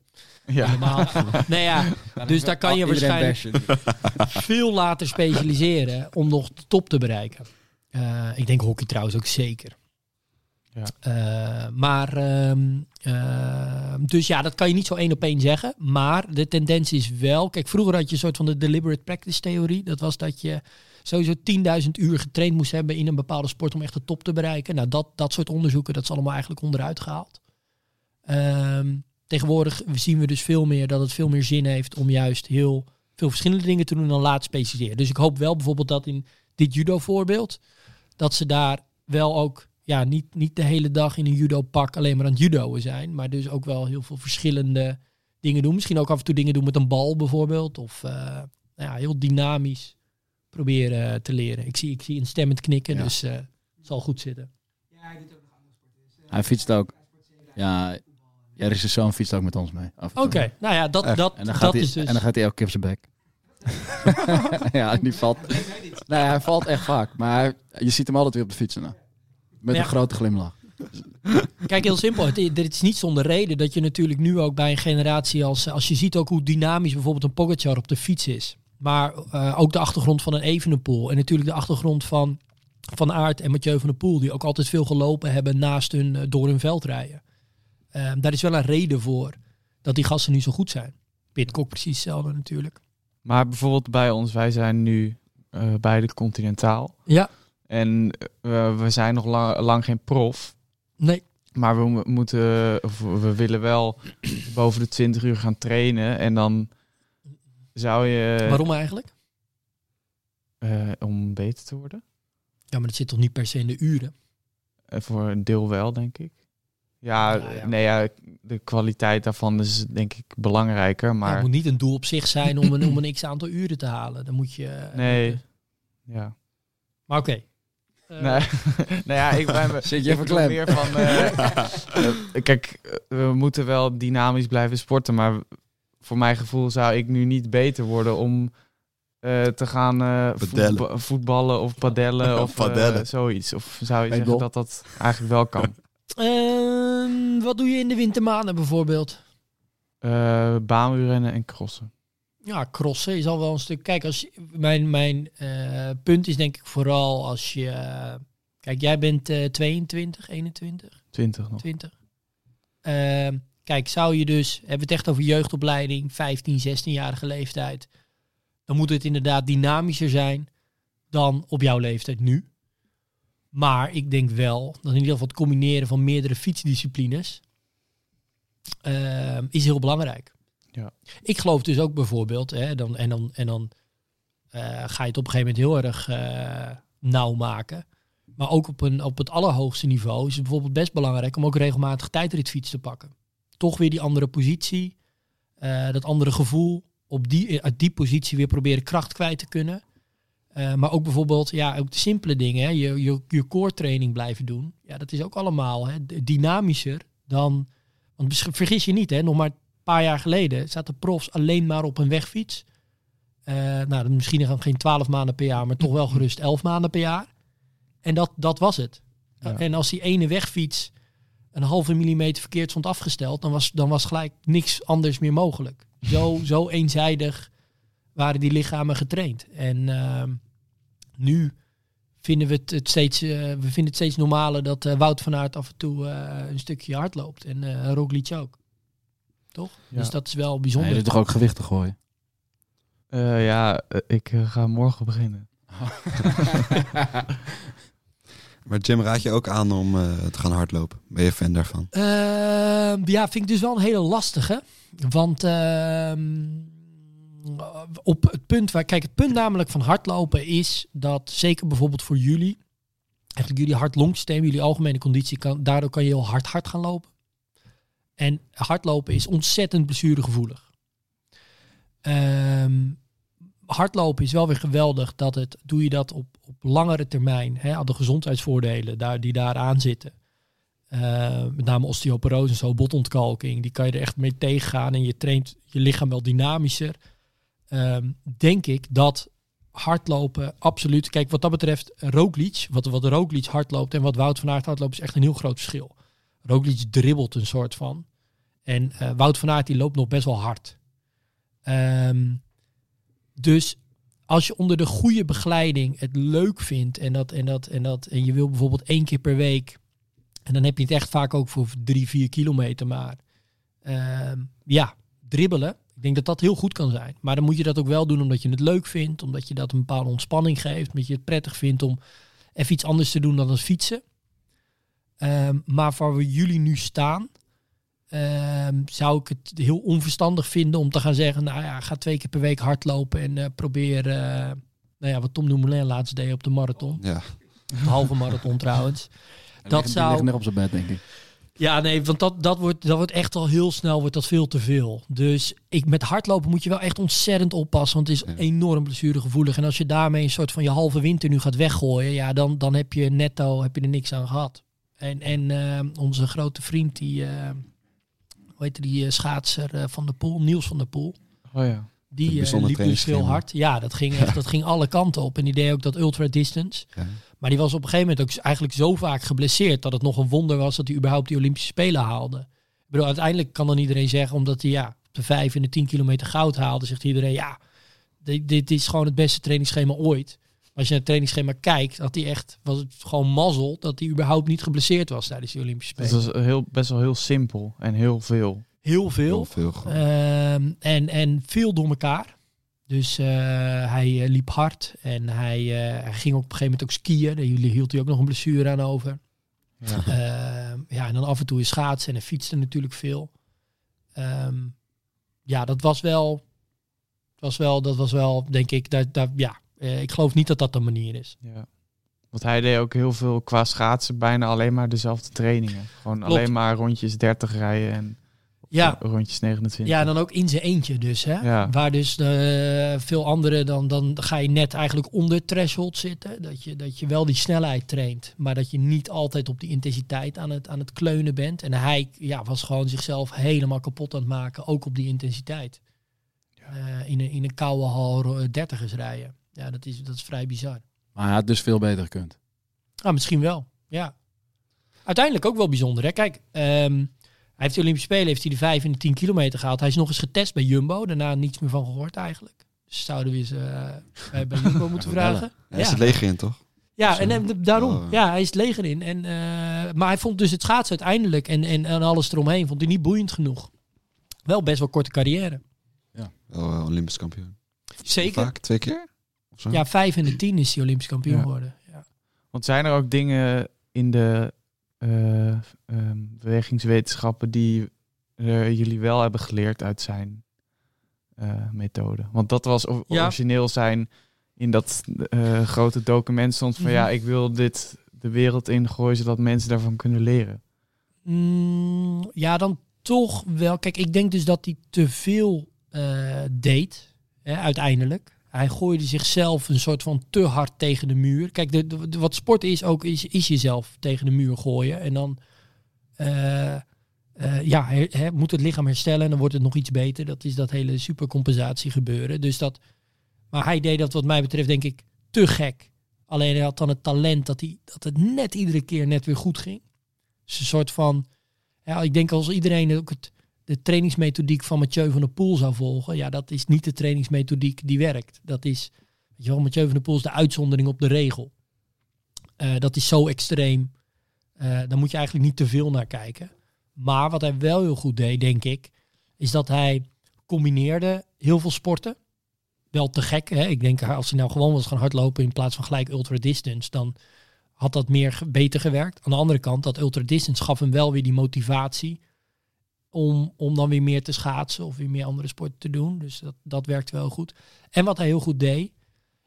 Ja. Helemaal. nee, ja. Dus daar kan je waarschijnlijk veel later specialiseren om nog de top te bereiken. Eh, ik denk hockey trouwens ook zeker. Ja. Eh, maar, ehm, ehm, dus ja, dat kan je niet zo één op één zeggen. Maar de tendens is wel... Kijk, vroeger had je een soort van de deliberate practice theorie. Dat was dat je sowieso 10.000 uur getraind moest hebben in een bepaalde sport om echt de top te bereiken. Nou, dat, dat soort onderzoeken, dat is allemaal eigenlijk onderuit gehaald. Ehm, tegenwoordig zien we dus veel meer dat het veel meer zin heeft om juist heel veel verschillende dingen te doen en dan laat specialiseren. Dus ik hoop wel bijvoorbeeld dat in dit judo voorbeeld, dat ze daar wel ook ja, niet, niet de hele dag in een judo pak alleen maar aan het judoën zijn, maar dus ook wel heel veel verschillende dingen doen. Misschien ook af en toe dingen doen met een bal bijvoorbeeld. Of eh, nou ja, heel dynamisch proberen te leren. Ik zie, ik zie een stemmend knikken, Ja. dus eh, het zal goed zitten. Hij fietst ook. Ja, ja, zijn zoon fietst ook met ons mee. Oké, nou ja, dat, Echt? dat, En dan, gaat dat hij, is dus... en dan gaat hij elke keer op zijn bek. ja, die valt. Nee, hij valt echt vaak. Maar je ziet hem altijd weer op de fietsen. Nou. Met Ja. een grote glimlach. Kijk, heel simpel. Het, het is niet zonder reden dat je natuurlijk nu ook bij een generatie als... Als je ziet ook hoe dynamisch bijvoorbeeld een Pogacar op de fiets is. Maar eh, ook de achtergrond van een Evenepoel. En natuurlijk de achtergrond van Van Aert en Mathieu van der Poel. Die ook altijd veel gelopen hebben naast hun eh, door hun veld rijden. Eh, daar is wel een reden voor dat die gasten nu zo goed zijn. Pitcock precies hetzelfde natuurlijk. Maar bijvoorbeeld bij ons, wij zijn nu eh beide continentaal. Ja, En eh, we zijn nog lang, lang geen prof. nee. Maar we mo- moeten, of we willen wel boven de 20 uur gaan trainen. En dan zou je. Waarom eigenlijk? eh, om beter te worden. Ja, maar dat zit toch niet per se in de uren? Voor een deel wel, denk ik. Ja, nee, ja, de kwaliteit daarvan is denk ik belangrijker. Ja, Maar het moet niet een doel op zich zijn om een, om een x aantal uren te halen. Dan moet je... eh, nee, ja. Maar oké. Eh, Nee. nou ja, ik ben Zit je ik meer van. eh, kijk, we moeten wel dynamisch blijven sporten, maar voor mijn gevoel zou ik nu niet beter worden om eh, te gaan eh, voetba- voetballen of padellen of eh, Padellen. zoiets. Of zou je Hey, zeggen dat dat eigenlijk wel kan? Ehm, wat doe je in de wintermaanden bijvoorbeeld? Eh baanwielrennen en crossen. Ja, crossen is al wel een stuk. Kijk, als mijn, mijn eh, punt is denk ik vooral als je. eh, kijk, jij bent eh 22, 21, 20 nog. 20. Ehm, kijk, zou je dus. Hebben we het echt over jeugdopleiding, 15, 16-jarige leeftijd. Dan moet het inderdaad dynamischer zijn dan op jouw leeftijd nu. Maar ik denk wel dat in ieder geval het combineren van meerdere fietsdisciplines ehm, is heel belangrijk. Ja. Ik geloof dus ook bijvoorbeeld, hè, dan, en dan, en dan eh, ga je het op een gegeven moment heel erg eh, nauw maken. Maar ook op, een, op het allerhoogste niveau is het bijvoorbeeld best belangrijk om ook regelmatig tijdritfiets te pakken. Toch weer die andere positie, eh, dat andere gevoel, op die, uit die positie weer proberen kracht kwijt te kunnen. Eh, maar ook bijvoorbeeld, ja, ook de simpele dingen, hè, je, je, je core training blijven doen. Ja, dat is ook allemaal hè, dynamischer dan, want vergis je niet, hè, nog maar een paar jaar geleden zaten profs alleen maar op een wegfiets. Eh, nou, misschien dan geen twaalf maanden per jaar, maar toch wel gerust elf maanden per jaar. En dat, dat was het. Ja. En als die ene wegfiets een halve millimeter verkeerd stond afgesteld, dan was, dan was gelijk niks anders meer mogelijk. Zo, zo eenzijdig waren die lichamen getraind. En ehm, nu vinden we het, het steeds, eh, we vinden het steeds normaler dat eh, Wout van Aert af en toe eh, een stukje hard loopt. En eh Roglic ook. Toch? Ja. Dus dat is wel Hij bijzonder. doet toch ook gewichten gooien? Eh, ja, ik ga morgen beginnen. Maar Jim raad je ook aan om eh, te gaan hardlopen. Ben je fan daarvan? Ehm, ja, vind ik dus wel een hele lastige. Want ehm, op het punt waar, kijk, het punt namelijk van hardlopen is dat zeker bijvoorbeeld voor jullie, eigenlijk jullie hart-longsysteem, jullie algemene conditie, kan, daardoor kan je heel hard hard gaan lopen. En hardlopen is ontzettend blessuregevoelig. Ehm hardlopen is wel weer geweldig dat het, doe je dat op, op langere termijn, hè, al de gezondheidsvoordelen daar, die daaraan zitten. Eh, met name osteoporose en zo, botontkalking, die kan je er echt mee tegengaan en je traint je lichaam wel dynamischer. Ehm, denk ik dat hardlopen absoluut, kijk wat dat betreft, Roglic, wat, wat Roglic hardloopt en wat Wout van Aert hardloopt is echt een heel groot verschil. Roglic dribbelt een soort van en eh, Wout van Aert die loopt nog best wel hard. Ehm, dus als je onder de goede begeleiding het leuk vindt en dat en dat en dat en je wil bijvoorbeeld één keer per week en dan heb je het echt vaak ook voor drie, vier kilometer maar ehm, ja, dribbelen. Ik denk dat dat heel goed kan zijn. Maar dan moet je dat ook wel doen omdat je het leuk vindt, omdat je dat een bepaalde ontspanning geeft, omdat je het prettig vindt om even iets anders te doen dan het fietsen. Ehm, maar waar we jullie nu staan, ehm, zou ik het heel onverstandig vinden om te gaan zeggen, nou ja, ga twee keer per week hardlopen en eh, probeer, eh, nou ja, wat Tom Dumoulin laatst deed op de marathon, Ja, de halve marathon trouwens. Dat ligt- zou- Die ligt op zijn bed, denk ik. Ja, nee, want dat, dat, wordt, dat wordt echt al heel snel wordt dat veel te veel. Dus ik, met hardlopen moet je wel echt ontzettend oppassen, want het is Ja. enorm blessuregevoelig. En als je daarmee een soort van je halve winter nu gaat weggooien, ja, dan, dan heb je netto heb je er niks aan gehad. En, en eh, onze grote vriend, die, eh, hoe heet die eh, schaatser van de Poel, Niels van der Poel, Oh ja. Die eh, liep dus veel trainingsschema. hard. Ja, dat ging echt, dat ging alle kanten op. En die deed ook dat ultra distance. ja. Maar die was op een gegeven moment ook eigenlijk zo vaak geblesseerd dat het nog een wonder was dat hij überhaupt die Olympische Spelen haalde. Ik bedoel, uiteindelijk kan dan iedereen zeggen, omdat hij ja, op de 5 en de 10 kilometer goud haalde, zegt iedereen ja, dit, dit is gewoon het beste trainingsschema ooit. Maar als je naar het trainingsschema kijkt, had hij echt, was het gewoon mazzel dat hij überhaupt niet geblesseerd was tijdens die Olympische Dat Spelen. was heel, best wel heel simpel en heel veel. Heel veel. Heel veel gewoon. Ehm, en, en veel door elkaar. Dus eh, hij eh, liep hard en hij, eh, hij ging ook op een gegeven moment ook skiën. Daar hield hij ook nog een blessure aan over. Ja. Ehm, ja, en dan af en toe is schaatsen en hij fietste natuurlijk veel. Ehm, ja, dat was wel, was wel, dat was wel, denk ik, dat, dat, ja, eh, ik geloof niet dat dat de manier is. Ja. Want hij deed ook heel veel qua schaatsen, bijna alleen maar dezelfde trainingen. Gewoon Klopt. alleen maar rondjes 30 rijden en Ja. rondjes 29. Ja, en dan ook in zijn eentje dus. Hè? Ja. Waar dus eh, veel anderen, dan, dan ga je net eigenlijk onder threshold zitten. Dat je, dat je wel die snelheid traint, maar dat je niet altijd op die intensiteit aan het, aan het kleunen bent. En hij ja, was gewoon zichzelf helemaal kapot aan het maken, ook op die intensiteit. Eh, in, een, in een koude hal eh, dertigers rijden. Ja, dat is, dat is vrij bizar. Maar hij had dus veel beter gekund. Ah, misschien wel, ja. Uiteindelijk ook wel bijzonder. Hè? Kijk, ehm, heeft de Olympische Spelen, heeft hij de 5 en de 10 kilometer gehaald. Hij is nog eens getest bij Jumbo, daarna niets meer van gehoord eigenlijk. Dus zouden we eens eh, bij, bij Jumbo moeten vragen. Hij is Ja. het leger in, toch? Ja, en, en daarom. Oh. Ja, hij is het leger in. En, eh, maar hij vond dus het schaatsen uiteindelijk en, en, en alles eromheen vond hij niet boeiend genoeg. Wel best wel korte carrière. Wel eh, Olympisch kampioen. Zeker. Vaak, twee keer? Of zo? Ja, 5 en de 10 is hij Olympisch kampioen Ja. geworden. Ja. Want zijn er ook dingen in de eh, ehm, bewegingswetenschappen die jullie wel hebben geleerd uit zijn eh, methode? Want dat was Ja. origineel zijn in dat eh, grote document stond van Mhm. ja, ik wil dit de wereld ingooien zodat mensen daarvan kunnen leren. Mm, ja, dan toch wel. Kijk, ik denk dus dat hij te veel deed, hè, uiteindelijk. Hij gooide zichzelf een soort van te hard tegen de muur. Kijk, wat sport is ook, is, is jezelf tegen de muur gooien. En dan eh, eh, ja, moet het lichaam herstellen en dan wordt het nog iets beter. Dat is dat hele supercompensatie gebeuren. Dus dat, maar hij deed dat wat mij betreft denk ik te gek. Alleen hij had dan het talent dat, hij, dat het net iedere keer net weer goed ging. Dus een soort van, ja, ik denk als iedereen ook het, de trainingsmethodiek van Mathieu van der Poel zou volgen, ja, dat is niet de trainingsmethodiek die werkt. Dat is, weet je wel, Mathieu van der Poel is de uitzondering op de regel. Eh, dat is zo extreem. Eh daar moet je eigenlijk niet te veel naar kijken. Maar wat hij wel heel goed deed, denk ik, is dat hij combineerde heel veel sporten. Wel te gek, hè? Ik denk als hij nou gewoon was gaan hardlopen in plaats van gelijk ultra distance, dan had dat meer beter gewerkt. Aan de andere kant, dat ultra distance gaf hem wel weer die motivatie om, om dan weer meer te schaatsen of weer meer andere sporten te doen. Dus dat, dat werkte wel goed. En wat hij heel goed deed,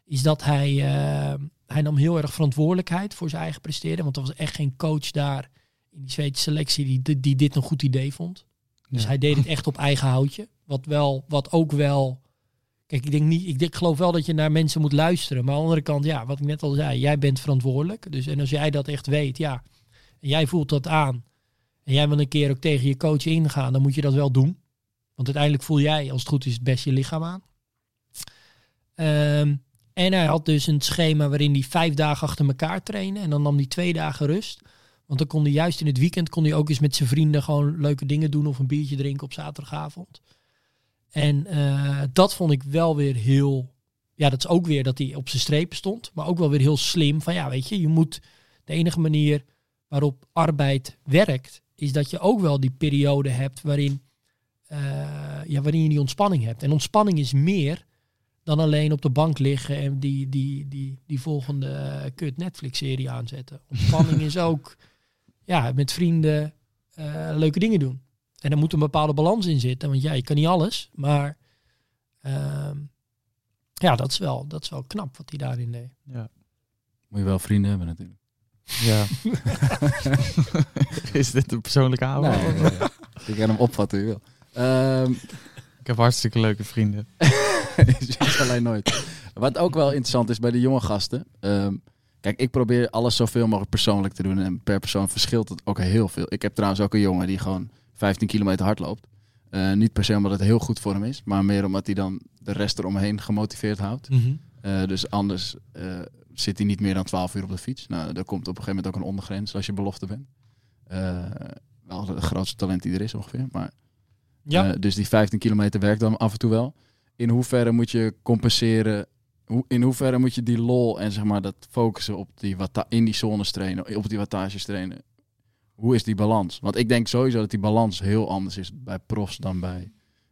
is dat hij, eh, hij nam heel erg verantwoordelijkheid voor zijn eigen presteren. Want er was echt geen coach daar in die Zweedse selectie die, die, dit een goed idee vond. Dus Ja. hij deed het echt op eigen houtje. Wat, wel, wat ook wel. Kijk, ik denk niet. Ik denk, geloof wel dat je naar mensen moet luisteren. Maar aan de andere kant, ja, wat ik net al zei, jij bent verantwoordelijk. Dus en als jij dat echt weet, ja, en jij voelt dat aan. En jij wil een keer ook tegen je coach ingaan, dan moet je dat wel doen. Want uiteindelijk voel jij, als het goed is, het best je lichaam aan. Ehm, en hij had dus een schema waarin hij vijf dagen achter elkaar trainen. En dan nam hij twee dagen rust. Want dan kon hij juist in het weekend kon hij ook eens met zijn vrienden gewoon leuke dingen doen of een biertje drinken op zaterdagavond. En eh, dat vond ik wel weer heel. Ja, dat is ook weer dat hij op zijn strepen stond. Maar ook wel weer heel slim. Van ja, weet je, je moet. De enige manier waarop arbeid werkt, is dat je ook wel die periode hebt waarin, eh, ja, waarin je die ontspanning hebt. En ontspanning is meer dan alleen op de bank liggen en die, die, die, die volgende eh, kut Netflix-serie aanzetten. Ontspanning is ook ja, met vrienden eh, leuke dingen doen. En er moet een bepaalde balans in zitten. Want ja, je kan niet alles. Maar ehm, ja, dat is, wel, dat is wel knap wat hij daarin deed. Ja. Moet je wel vrienden hebben natuurlijk. Ja. is dit een persoonlijke aanval? Nee, nee, nee. je kan hem opvatten je wil. Ehm, Ik heb hartstikke leuke vrienden. weet alleen nooit. Wat ook wel interessant is bij de jonge gasten. ehm, kijk, ik probeer alles zoveel mogelijk persoonlijk te doen. En per persoon verschilt het ook heel veel. Ik heb trouwens ook een jongen die gewoon 15 kilometer hard loopt. Eh, niet per se omdat het heel goed voor hem is. Maar meer omdat hij dan de rest eromheen gemotiveerd houdt. Eh, dus anders eh, zit hij niet meer dan 12 uur op de fiets. Nou, daar komt op een gegeven moment ook een ondergrens als je belofte bent. Eh, wel het grootste talent die er is ongeveer. Maar, Ja, eh, dus die 15 kilometer werkt dan af en toe wel. In hoeverre moet je compenseren? Hoe, in hoeverre moet je die lol en zeg maar dat focussen op die watta in die zones trainen, op die wattages trainen? Hoe is die balans? Want ik denk sowieso dat die balans heel anders is bij profs dan bij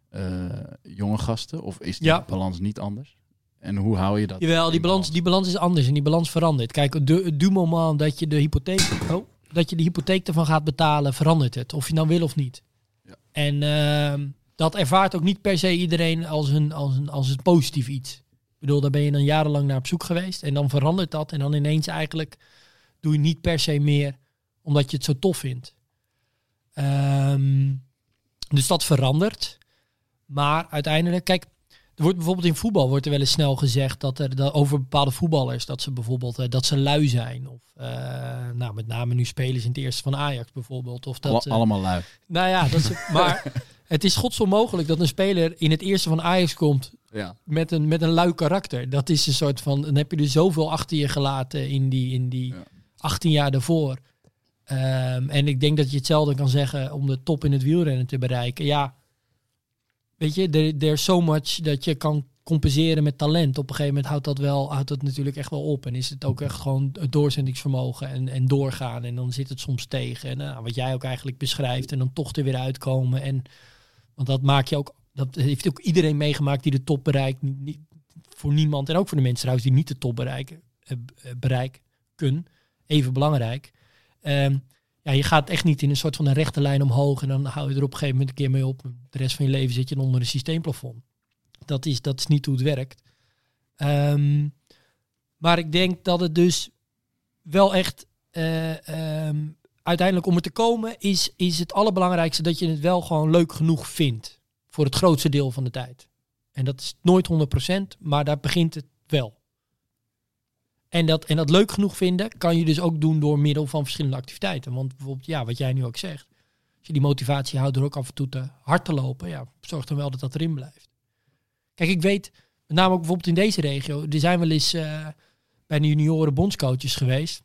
eh, jonge gasten. Of is die Ja. balans niet anders? En hoe hou je dat? Jawel, die balans, die balans is anders en die balans verandert. Kijk, du, du moment dat je de hypotheek, oh, dat je de hypotheek ervan gaat betalen, verandert het. Of je nou wil of niet. Ja. En ehm, dat ervaart ook niet per se iedereen als een, als, een, als een positief iets. Ik bedoel, daar ben je dan jarenlang naar op zoek geweest. En dan verandert dat. En dan ineens eigenlijk doe je niet per se meer omdat je het zo tof vindt. Ehm, dus dat verandert. Maar uiteindelijk, kijk, wordt bijvoorbeeld in voetbal wordt er wel eens snel gezegd dat er dat over bepaalde voetballers dat ze bijvoorbeeld eh, dat ze lui zijn of eh, nou met name nu spelers in het eerste van Ajax bijvoorbeeld of dat eh, allemaal lui. nou ja dat ze, maar het is godsonmogelijk dat een speler in het eerste van Ajax komt Ja. met een met een lui karakter dat is een soort van dan heb je er zoveel achter je gelaten in die in die Ja. 18 jaar daarvoor Ehm, en ik denk dat je hetzelfde kan zeggen om de top in het wielrennen te bereiken ja weet je, er there's so much dat je kan compenseren met talent. Op een gegeven moment houdt dat wel, houdt dat natuurlijk echt wel op. En is het ook echt gewoon het doorzettingsvermogen en, en doorgaan. En dan zit het soms tegen. En nou, wat jij ook eigenlijk beschrijft. En dan toch er weer uitkomen. En want dat maak je ook, dat heeft ook iedereen meegemaakt die de top bereikt. Niet, voor niemand. En ook voor de mensen trouwens die niet de top bereiken, eh, eh, bereiken. Even belangrijk. Ehm, ja, je gaat echt niet in een soort van een rechte lijn omhoog en dan hou je er op een gegeven moment een keer mee op. De rest van je leven zit je onder een systeemplafond. Dat is, dat is niet hoe het werkt. Ehm, maar ik denk dat het dus wel echt eh, ehm, uiteindelijk om er te komen is, is het allerbelangrijkste dat je het wel gewoon leuk genoeg vindt. Voor het grootste deel van de tijd. En dat is nooit 100%, maar daar begint het wel. En dat, en dat leuk genoeg vinden kan je dus ook doen door middel van verschillende activiteiten. Want bijvoorbeeld, ja, wat jij nu ook zegt. Als je die motivatie houdt door ook af en toe te hard te lopen, ja, zorg dan wel dat dat erin blijft. Kijk, ik weet, met name ook bijvoorbeeld in deze regio, er zijn wel eens eh, bij de junioren bondscoaches geweest.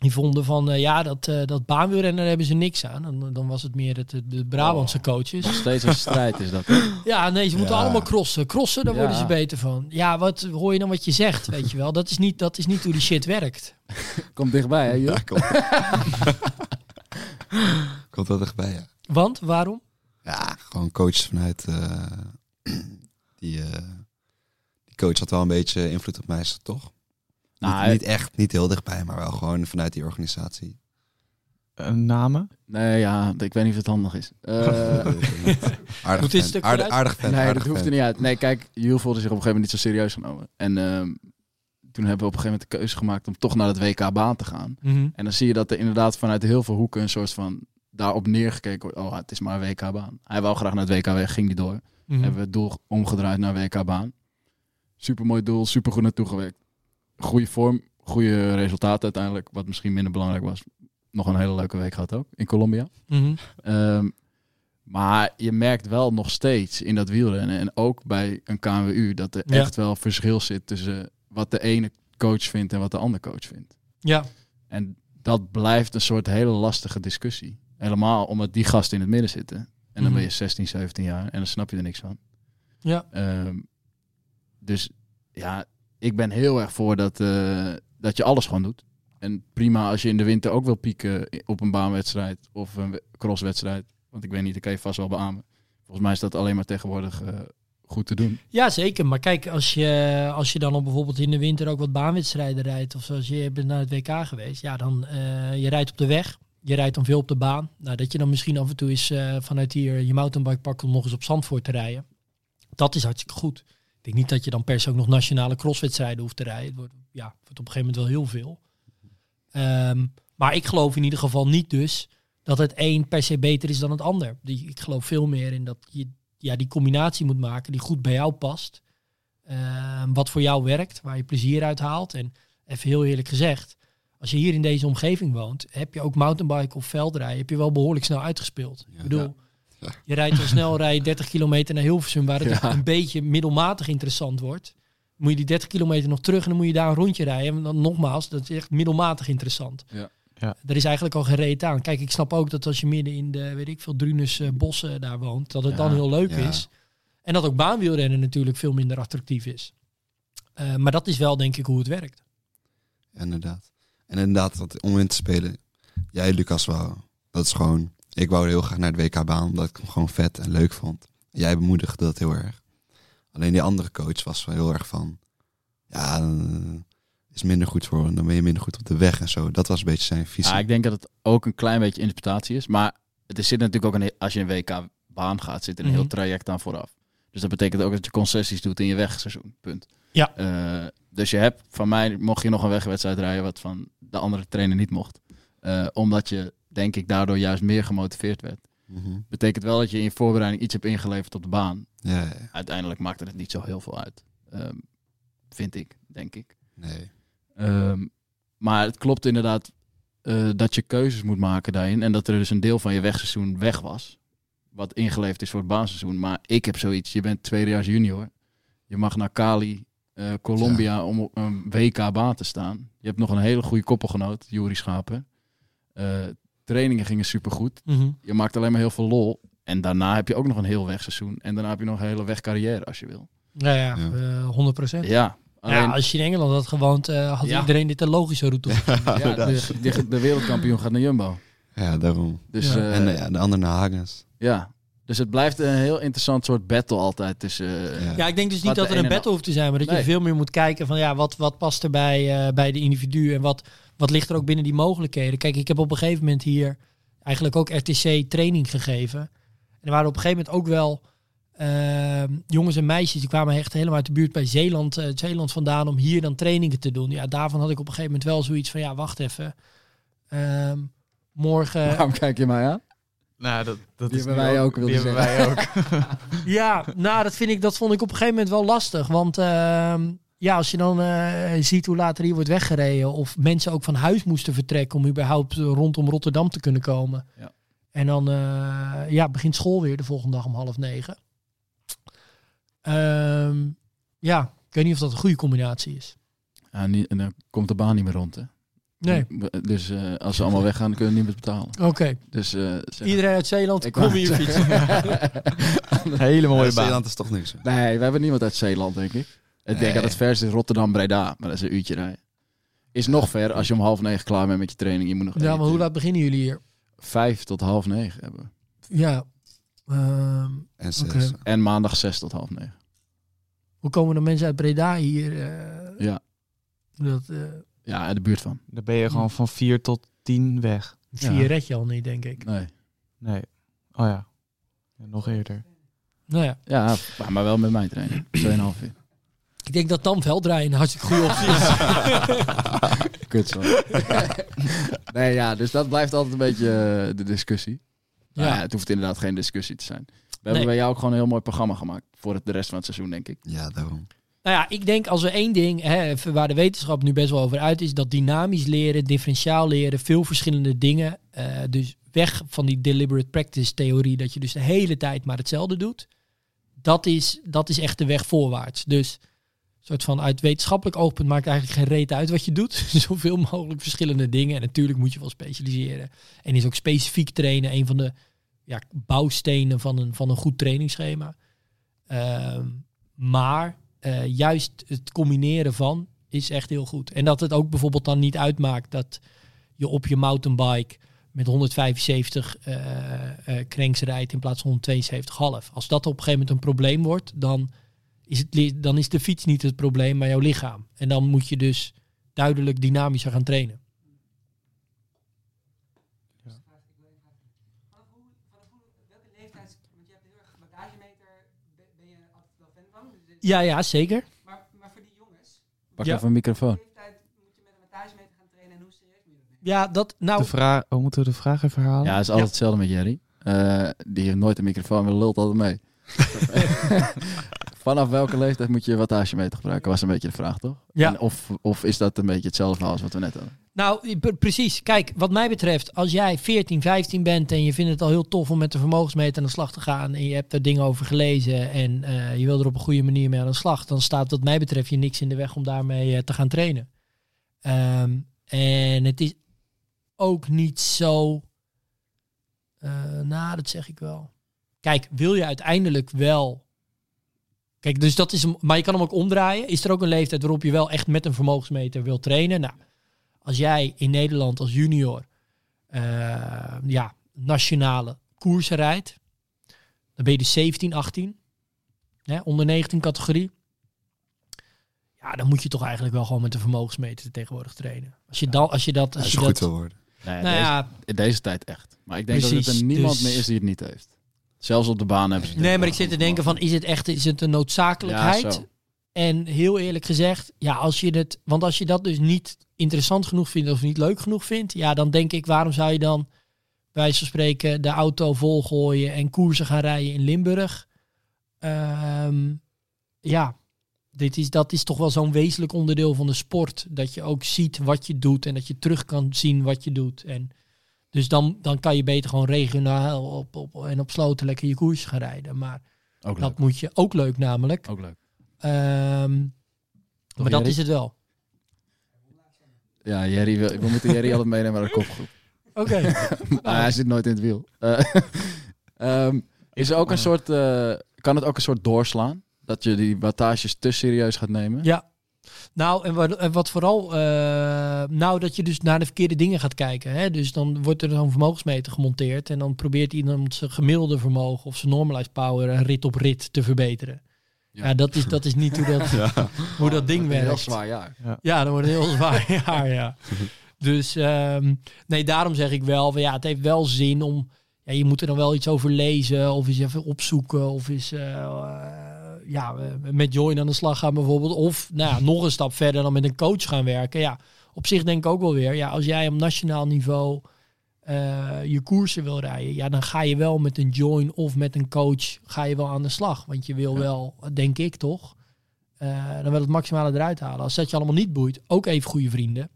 Die vonden van, eh, ja, dat, eh dat baanwielrennen daar hebben ze niks aan. Dan, dan was het meer het, de Brabantse coaches. Nog steeds een strijd is dat. Ja, nee, ze moeten Ja. allemaal crossen. Crossen, daar Ja. worden ze beter van. Ja, wat hoor je dan wat je zegt, weet je wel? Dat is niet, dat is niet hoe die shit werkt. Komt dichtbij, hè? Ja, komt. komt wel dichtbij, ja. Want, waarom? Ja, gewoon coaches vanuit... eh, die, eh, die coach had wel een beetje invloed op mij, dat toch? Nou, niet, niet echt, niet heel dichtbij, maar wel gewoon vanuit die organisatie. Eh, namen? Nee, ja, ik weet niet of het handig is. Eh, aardig fan, stuk aardig, aardig fan, nee, aardig dat hoeft er niet uit. Nee, kijk, Jules voelde zich op een gegeven moment niet zo serieus genomen. En ehm, toen hebben we op een gegeven moment de keuze gemaakt om toch naar het WK-baan te gaan. En dan zie je dat er inderdaad vanuit heel veel hoeken een soort van daarop neergekeken wordt. Oh, het is maar een WK-baan. Hij wou graag naar het WK weg, ging niet door. Mhm. Hebben we het doel omgedraaid naar WK-baan. Supermooi doel, super goed naartoe gewerkt. Goede vorm, goede resultaten uiteindelijk. Wat misschien minder belangrijk was. Nog een hele leuke week gehad ook in Colombia. Mhm. Ehm, maar je merkt wel nog steeds in dat wielrennen en ook bij een KNWU dat er Ja. echt wel verschil zit tussen wat de ene coach vindt en wat de andere coach vindt. Ja, En dat blijft een soort hele lastige discussie. Helemaal omdat die gasten in het midden zitten. En dan Mhm. ben je 16, 17 jaar en dan snap je er niks van. ja. Ehm, dus ja, ik ben heel erg voor dat, eh, dat je alles gewoon doet. En prima als je in de winter ook wil pieken op een baanwedstrijd of een we- crosswedstrijd. Want ik weet niet, ik kan je vast wel beamen. Volgens mij is dat alleen maar tegenwoordig eh, goed te doen. ja, zeker. Maar kijk, als je, als je dan op bijvoorbeeld in de winter ook wat baanwedstrijden rijdt... of zoals je bent naar het WK geweest... ja, dan uh, je rijdt op de weg. je rijdt dan veel op de baan. Nou, dat je dan misschien af en toe eens vanuit hier je mountainbike pakt om nog eens op Zandvoort te rijden. Dat is hartstikke goed. Ik denk niet dat je dan per se ook nog nationale crosswedstrijden hoeft te rijden. Het wordt, ja, het wordt op een gegeven moment wel heel veel. Ehm, maar ik geloof in ieder geval niet dus dat het een per se beter is dan het ander. Ik geloof veel meer in dat je ja, die combinatie moet maken die goed bij jou past. Ehm, wat voor jou werkt, waar je plezier uit haalt. En even heel eerlijk gezegd, als je hier in deze omgeving woont, heb je ook mountainbike of veldrijden, heb je wel behoorlijk snel uitgespeeld. ik bedoel, Ja. Je rijdt al snel, rij je 30 kilometer naar Hilversum, waar het Ja. een beetje middelmatig interessant wordt. Moet je die 30 kilometer nog terug en dan moet je daar een rondje rijden. En dan nogmaals, dat is echt middelmatig interessant. Ja. Ja. Er is eigenlijk al geen reet aan. Kijk, ik snap ook dat als je midden in de, weet ik veel, Drunus eh, bossen daar woont, dat het Ja. dan heel leuk Ja. is. En dat ook baanwielrennen natuurlijk veel minder attractief is. Eh, maar dat is wel denk ik hoe het werkt. Inderdaad. En inderdaad, wat, om in te spelen. Jij, Lucas, wou. Dat is gewoon. Ik wou heel graag naar de WK-baan, omdat ik hem gewoon vet en leuk vond. Jij bemoedigde dat heel erg. Alleen die andere coach was wel heel erg van. Ja, dan is minder goed voor hem. Dan ben je minder goed op de weg en zo. Dat was een beetje zijn visie. Ja, ik denk dat het ook een klein beetje interpretatie is. Maar het is, zit natuurlijk ook een, als je een WK-baan gaat, zit er een Mhm. heel traject aan vooraf. Dus dat betekent ook dat je concessies doet in je wegseizoen. Punt. Ja. Eh, dus je hebt van mij, mocht je nog een wegwedstrijd rijden, wat van de andere trainer niet mocht. Eh, omdat je, denk ik, daardoor juist meer gemotiveerd werd. Mhm. Betekent wel dat je in je voorbereiding iets hebt ingeleverd op de baan. Ja, ja. Uiteindelijk maakte het niet zo heel veel uit. Ehm, vind ik, denk ik. nee. Ehm, maar het klopt inderdaad eh, dat je keuzes moet maken daarin. En dat er dus een deel van je wegseizoen weg was. Wat ingeleverd is voor het baanseizoen. Maar ik heb zoiets. Je bent tweedejaars junior. Je mag naar Cali, eh, Colombia om op een WK baan te staan. Je hebt nog een hele goede koppelgenoot, Juri Schapen. Eh, trainingen gingen supergoed. Je maakt alleen maar heel veel lol. En daarna heb je ook nog een heel wegseizoen. En daarna heb je nog een hele wegcarrière als je wil. Ja, ja, Ja. eh, 100 procent. Ja, alleen, Ja, als je in Engeland had gewoond, eh, had Ja. iedereen dit een logische route. ja, de, de, de wereldkampioen gaat naar Jumbo. Ja, daarom. Dus Ja. eh, en eh, ja, de andere naar Hagens. Ja, dus het blijft een heel interessant soort battle altijd tussen... eh, Ja. Ja, ik denk dus niet dat de er een een en battle hoeft te zijn, maar dat je veel meer moet kijken van ja, wat, wat past er bij, eh, bij de individu en wat, wat ligt er ook binnen die mogelijkheden. Kijk, ik heb op een gegeven moment hier eigenlijk ook RTC training gegeven. En er waren op een gegeven moment ook wel ehm, jongens en meisjes die kwamen echt helemaal uit de buurt bij Zeeland, eh, Zeeland vandaan om hier dan trainingen te doen. Ja, daarvan had ik op een gegeven moment wel zoiets van ja, wacht even. Ehm, morgen. Waarom kijk je mij aan? Nou, dat, dat Die is hebben wij ook, wilde Die hebben wij ook. Ja, nou, dat, vind ik, dat vond ik op een gegeven moment wel lastig. Want ehm, ja, als je dan eh, ziet hoe later hier wordt weggereden... of mensen ook van huis moesten vertrekken... om überhaupt eh, rondom Rotterdam te kunnen komen. Ja. En dan eh, ja, begint school weer de volgende dag om half negen. Ehm, ja, ik weet niet of dat een goede combinatie is. Ja, en dan komt de baan niet meer rond, hè? Nee, Dus eh, als ze allemaal weggaan, kunnen we niet meer betalen. oké. Dus eh, Iedereen uit Zeeland, Ik kom hier fietsen. Hele mooie Ja, baan. Zeeland is toch niks. Nee, we hebben niemand uit Zeeland, denk ik. Ik denk Nee. dat het verste is Rotterdam-Breda, maar dat is een uurtje rijden. Is nog ver als je om half negen klaar bent met je training. Je moet nog Ja, maar hoe laat beginnen jullie hier? Vijf tot half negen hebben we. Ja, ehm, En zes. Oké. En maandag zes tot half negen. hoe komen de mensen uit Breda hier? eh, Ja. Dat, eh Ja, in de buurt van. Dan ben je gewoon van 4 tot 10 weg. vier Ja. red je al niet, denk ik. Nee. Nee. Oh ja. Nog eerder. Nou ja, Ja, maar- wel met mijn training. 2,5 uur. Ik denk dat dan veldrijden een hartstikke goede optie is. Kut zo. nee, ja, dus dat blijft altijd een beetje eh, de discussie. Ja. Ja. het hoeft inderdaad geen discussie te zijn. We hebben bij jou ook gewoon een heel mooi programma gemaakt voor het, de rest van het seizoen, denk ik. Ja, daarom. Nou ja, ik denk als er één ding, hè, waar de wetenschap nu best wel over uit is, dat dynamisch leren, differentiaal leren, veel verschillende dingen. eh, dus weg van die deliberate practice theorie, dat je dus de hele tijd maar hetzelfde doet. Dat is, dat is echt de weg voorwaarts. Dus soort van uit wetenschappelijk oogpunt maakt eigenlijk geen reet uit wat je doet. Zoveel mogelijk verschillende dingen. En natuurlijk moet je wel specialiseren. En is ook specifiek trainen een van de ja, bouwstenen van een, van een goed trainingsschema. Ehm, maar eh, juist het combineren van is echt heel goed. En dat het ook bijvoorbeeld dan niet uitmaakt dat je op je mountainbike met 175 eh eh cranks rijdt in plaats van 172,5. Als dat op een gegeven moment een probleem wordt, dan is dan is de fiets niet het probleem, maar jouw lichaam. En dan moet je dus duidelijk dynamischer gaan trainen. Ja, ja, zeker. Maar, maar voor die jongens... Pak ja. even een microfoon. Ja, dat nou. De vraag, hoe moeten we de vraag even herhalen? Ja, het is altijd hetzelfde met Jerry. Eh, die heeft nooit een microfoon, maar lult altijd mee. Vanaf welke leeftijd moet je wattagemeter gebruiken, was een beetje de vraag, toch? Ja. En of, of is dat een beetje hetzelfde als wat we net hadden? Nou, precies. Kijk, wat mij betreft, als jij 14, 15 bent en je vindt het al heel tof om met de vermogensmeter aan de slag te gaan en je hebt er dingen over gelezen en eh, je wil er op een goede manier mee aan de slag, dan staat wat mij betreft je niks in de weg om daarmee eh, te gaan trainen. Ehm, en het is ook niet zo, eh, nou, dat zeg ik wel. Kijk, wil je uiteindelijk wel Kijk, dus dat is maar je kan hem ook omdraaien. Is er ook een leeftijd waarop je wel echt met een vermogensmeter wil trainen? Nou, als jij in Nederland als junior eh, ja, nationale koersen rijdt, dan ben je dus 17, 18, hè, onder 19 categorie. Ja, dan moet je toch eigenlijk wel gewoon met een vermogensmeter tegenwoordig trainen. Als je, dan, als je dat... Als Als je je goed dat wil worden. Nou deze, ja, in deze tijd echt. Maar ik denk dat Precies, er niemand dus- meer is die het niet heeft. Zelfs op de baan hebben ze nee, maar ik zit te denken van, is het echt is het een noodzakelijkheid? Ja. En heel eerlijk gezegd, ja, als je het, want als je dat dus niet interessant genoeg vindt of niet leuk genoeg vindt, ja, dan denk ik, waarom zou je dan bij van spreken de auto volgooien en koersen gaan rijden in Limburg? Ehm, ja, dit is, dat is toch wel zo'n wezenlijk onderdeel van de sport. Dat je ook ziet wat je doet en dat je terug kan zien wat je doet. En dus dan, dan kan je beter gewoon regionaal op, op, en op sloten lekker je koers gaan rijden. Maar Ook leuk. dat moet je ook leuk namelijk. Ook leuk. Ehm, maar dat Jerry? is het wel. Ja, Jerry wil, we moeten Jerry altijd meenemen naar de kopgroep. Oké. Maar hij zit nooit in het wiel. Eh, ehm, is er ook een soort, eh, kan het ook een soort doorslaan? Dat je die wattages te serieus gaat nemen? ja. Nou, en wat, en wat vooral... eh, nou, dat je dus naar de verkeerde dingen gaat kijken. Hè? Dus dan wordt er zo'n vermogensmeter gemonteerd... en dan probeert iemand zijn gemiddelde vermogen... of zijn normalized power een rit op rit te verbeteren. Ja, Ja. dat, is, dat is niet hoe dat, hoe dat ding Een werkt. heel zwaar jaar. Ja, dan wordt het heel zwaar jaar, ja. Dus ehm, nee, daarom zeg ik wel, van, ja, het heeft wel zin om... Ja, je moet er dan wel iets over lezen of eens even opzoeken of eens eh, ja, eh, met Join aan de slag gaan bijvoorbeeld. Of nou ja, nog een stap verder dan met een coach gaan werken. Ja, op zich denk ik ook wel weer, ja, als jij op nationaal niveau eh, je koersen wil rijden, ja, dan ga je wel met een Join of met een coach ga je wel aan de slag. Want je wil wel, denk ik toch, eh, dan wil het maximale eruit halen. Als dat je allemaal niet boeit, ook even goede vrienden.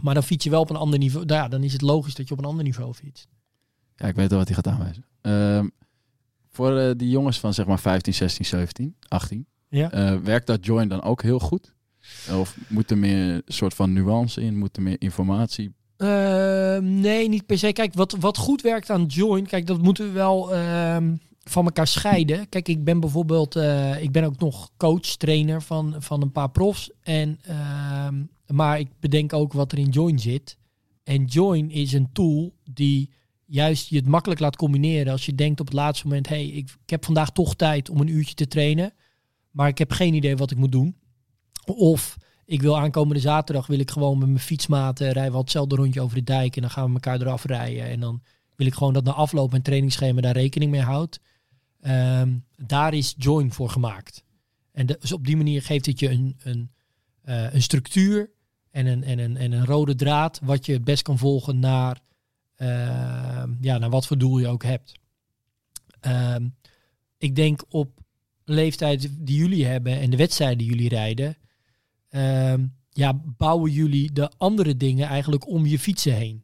Maar dan fiets je wel op een ander niveau. Nou ja, dan is het logisch dat je op een ander niveau fietst. Ja, ik weet wel wat hij gaat aanwijzen. Ehm, voor eh, die jongens van zeg maar 15, 16, 17, 18. Ja. eh, werkt dat join dan ook heel goed? Of moet er meer soort van nuance in? Moet er meer informatie? Ehm, nee, niet per se. Kijk, wat, wat goed werkt aan Join, kijk, dat moeten we wel ehm, van elkaar scheiden. Kijk, ik ben bijvoorbeeld, eh, ik ben ook nog coach, trainer van, van een paar profs. En, ehm, maar ik bedenk ook wat er in Join zit. En Join is een tool die juist je het makkelijk laat combineren. Als je denkt op het laatste moment, hey, ik, heb vandaag toch tijd om een uurtje te trainen. Maar ik heb geen idee wat ik moet doen. Of ik wil aankomende zaterdag wil ik gewoon met mijn fietsmaten rijden we hetzelfde rondje over de dijk en dan gaan we elkaar eraf rijden. En dan wil ik gewoon dat na afloop mijn trainingsschema daar rekening mee houdt. Ehm, daar is Join voor gemaakt. En dus op die manier geeft het je een, een, eh, een structuur en een, en, een, en een rode draad wat je het best kan volgen naar, ja, naar wat voor doel je ook hebt. Ehm, ik denk op leeftijd die jullie hebben en de wedstrijden die jullie rijden, ehm, ja, bouwen jullie de andere dingen eigenlijk om je fietsen heen.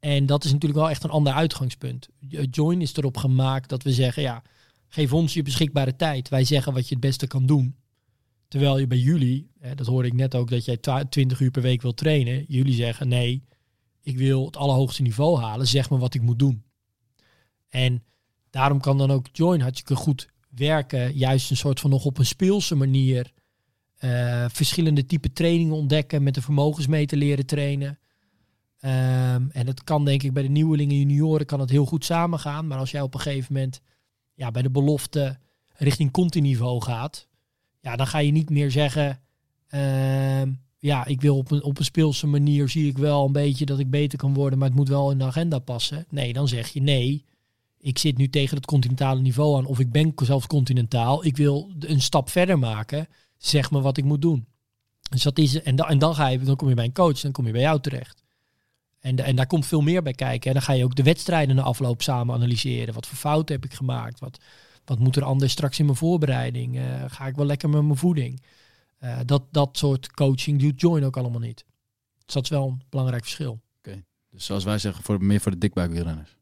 En dat is natuurlijk wel echt een ander uitgangspunt. Join is erop gemaakt dat we zeggen, ja, geef ons je beschikbare tijd. Wij zeggen wat je het beste kan doen. Terwijl je bij jullie, hè, dat hoorde ik net ook, dat jij twa- 20 uur per week wil trainen. Jullie zeggen, nee, ik wil het allerhoogste niveau halen. Zeg me wat ik moet doen. En daarom kan dan ook Join hartstikke goed werken. Juist een soort van nog op een speelse manier eh, verschillende type trainingen ontdekken, met de vermogensmeter leren trainen. Ehm, en dat kan denk ik bij de nieuwelingen junioren kan het heel goed samengaan. Maar als jij op een gegeven moment ja, bij de belofte richting continiveau gaat, ja, dan ga je niet meer zeggen, ehm, ja, ik wil op een, op een speelse manier zie ik wel een beetje dat ik beter kan worden, maar het moet wel in de agenda passen. Nee, dan zeg je nee, ik zit nu tegen het continentale niveau aan of ik ben zelfs continentaal. Ik wil een stap verder maken. Zeg me wat ik moet doen. Dus dat is, en, da, en dan, ga je, dan kom je bij een coach, dan kom je bij jou terecht. En, en daar komt veel meer bij kijken. En dan ga je ook de wedstrijden na afloop samen analyseren. Wat voor fouten heb ik gemaakt? Wat, wat moet er anders straks in mijn voorbereiding? Eh, ga ik wel lekker met mijn voeding? Eh, dat, dat soort coaching doet Join ook allemaal niet. Dus dat is wel een belangrijk verschil. Dus zoals wij zeggen, voor, meer voor de dikbuikwielrenners.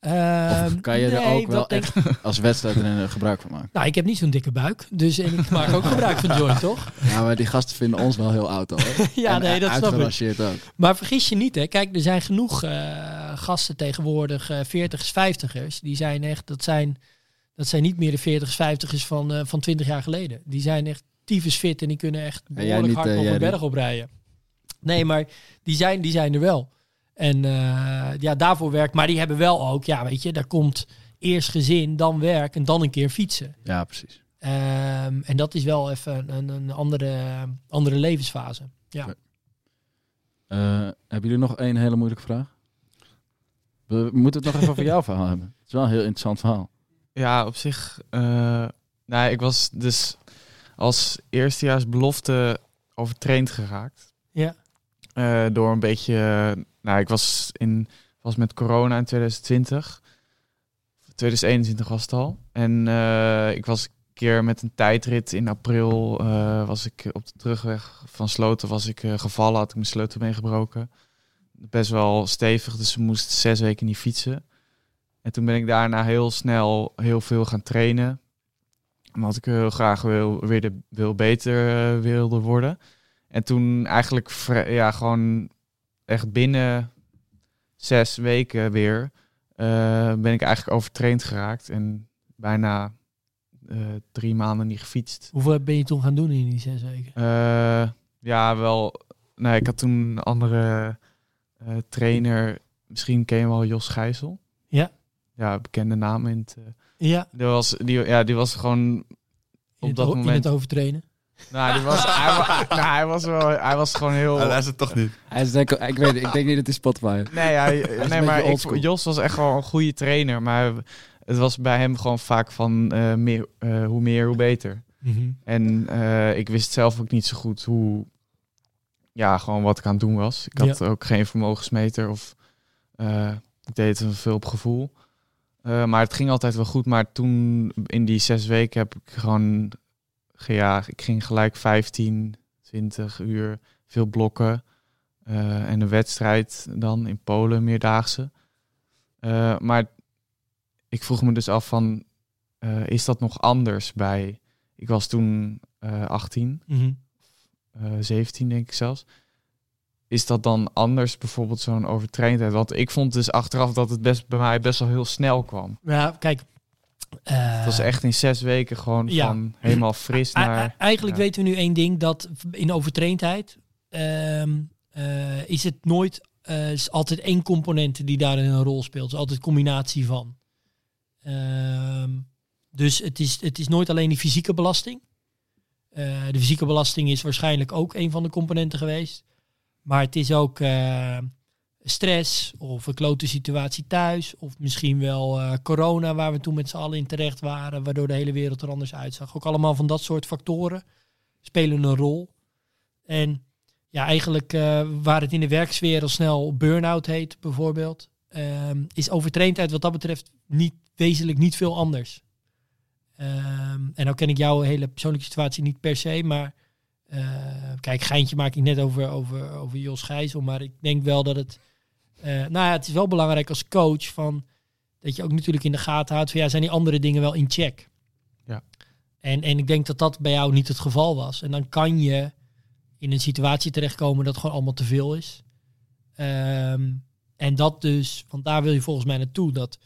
Ehm, Of kan je er ook wel echt als wedstrijdrenner gebruik van maken? Nou, ik heb niet zo'n dikke buik. Dus en ik maak ook gebruik van Join, toch? Ja, maar die gasten vinden ons wel heel oud al. hè? Ja, En nee, dat snap ik. ook. Maar vergis je niet, hè. Kijk, er zijn genoeg eh, gasten tegenwoordig, eh 40ers, 50ers. Die zijn echt, dat zijn, dat zijn niet meer de 40ers, 50ers van, van 20 jaar geleden. Die zijn echt tyfus fit en die kunnen echt behoorlijk niet, hard eh, jij een berg oprijden. Nee, maar die zijn, die zijn er wel. En eh, ja, daarvoor werkt. Maar die hebben wel ook, ja, weet je, daar komt eerst gezin, dan werk en dan een keer fietsen. Ja, precies. Ehm, en dat is wel even een, een andere, andere levensfase. Ja. Eh, hebben jullie nog één hele moeilijke vraag? We moeten het nog even over jouw verhaal hebben. Het is wel een heel interessant verhaal. Ja, op zich. eh nou, ik was dus als eerstejaars belofte overtraind geraakt. Ja. Eh, door een beetje. nou, ik was, in, was met corona in 2020. 2021 was het al. En eh, ik was een keer met een tijdrit in april. eh, was ik op de terugweg van Sloten was ik gevallen. Had ik mijn sleutelbeen gebroken. Best wel stevig, dus we moesten zes weken niet fietsen. En toen ben ik daarna heel snel heel veel gaan trainen. Omdat ik heel graag wil, weer de, wil beter eh, wilde worden. En toen eigenlijk ja, gewoon echt binnen zes weken weer eh, ben ik eigenlijk overtraind geraakt. En bijna eh, drie maanden niet gefietst. Hoeveel ben je toen gaan doen in die zes weken? Ja, wel. Nee, ik had toen een andere trainer. Misschien ken je wel Jos Gijzel. Ja. Ja, bekende naam in het. Ja, die was, die, ja, die was gewoon. in, Op het, dat in moment. het overtrainen. Nou, die was, hij, nou, hij was wel. Hij was gewoon heel. Hij luistert toch niet. Hij is denk, ik, weet, ik denk niet dat hij Spotify. Nee, hij, nee maar ik. Jos was echt wel een goede trainer. Maar het was bij hem gewoon vaak van eh, meer, eh, hoe meer, hoe beter. En eh, ik wist zelf ook niet zo goed hoe, ja, gewoon wat ik aan het doen was. Ik had ook geen vermogensmeter of eh, ik deed het veel op gevoel. Eh, maar het ging altijd wel goed. Maar toen in die zes weken heb ik gewoon gejaagd. Ik ging gelijk 15, 20 uur, veel blokken. eh, en een wedstrijd dan in Polen, meerdaagse. Eh, maar ik vroeg me dus af van, is dat nog anders bij... Ik was toen eh 18, Mhm. eh 17 denk ik zelfs. Is dat dan anders, bijvoorbeeld zo'n overtraindheid? Want ik vond dus achteraf dat het best bij mij best wel heel snel kwam. Ja, kijk. eh, Het was echt in zes weken gewoon ja. van helemaal fris naar... eigenlijk ja. weten we nu één ding, dat in overtraindheid ehm, eh, is het nooit, eh, is altijd één component die daarin een rol speelt. Het is altijd combinatie van. Ehm, dus het is, het is nooit alleen die fysieke belasting. De fysieke belasting is waarschijnlijk ook een van de componenten geweest. Maar het is ook eh, stress of een klote situatie thuis. Of misschien wel eh, corona waar we toen met z'n allen in terecht waren. Waardoor de hele wereld er anders uitzag. Ook allemaal van dat soort factoren spelen een rol. En ja, eigenlijk eh, waar het in de werksfeer al snel burn-out heet bijvoorbeeld. ehm, is overtraindheid wat dat betreft niet, wezenlijk niet veel anders. Ehm, en nou ken ik jouw hele persoonlijke situatie niet per se, maar kijk, geintje maak ik net over, over, over Jos Gijzel, maar ik denk wel dat het, eh, nou ja, het is wel belangrijk als coach van, dat je ook natuurlijk in de gaten houdt van, ja, zijn die andere dingen wel in check? Ja. En, en ik denk dat dat bij jou niet het geval was. En dan kan je in een situatie terechtkomen dat gewoon allemaal te veel is. Ehm, en dat dus, want daar wil je volgens mij naartoe, dat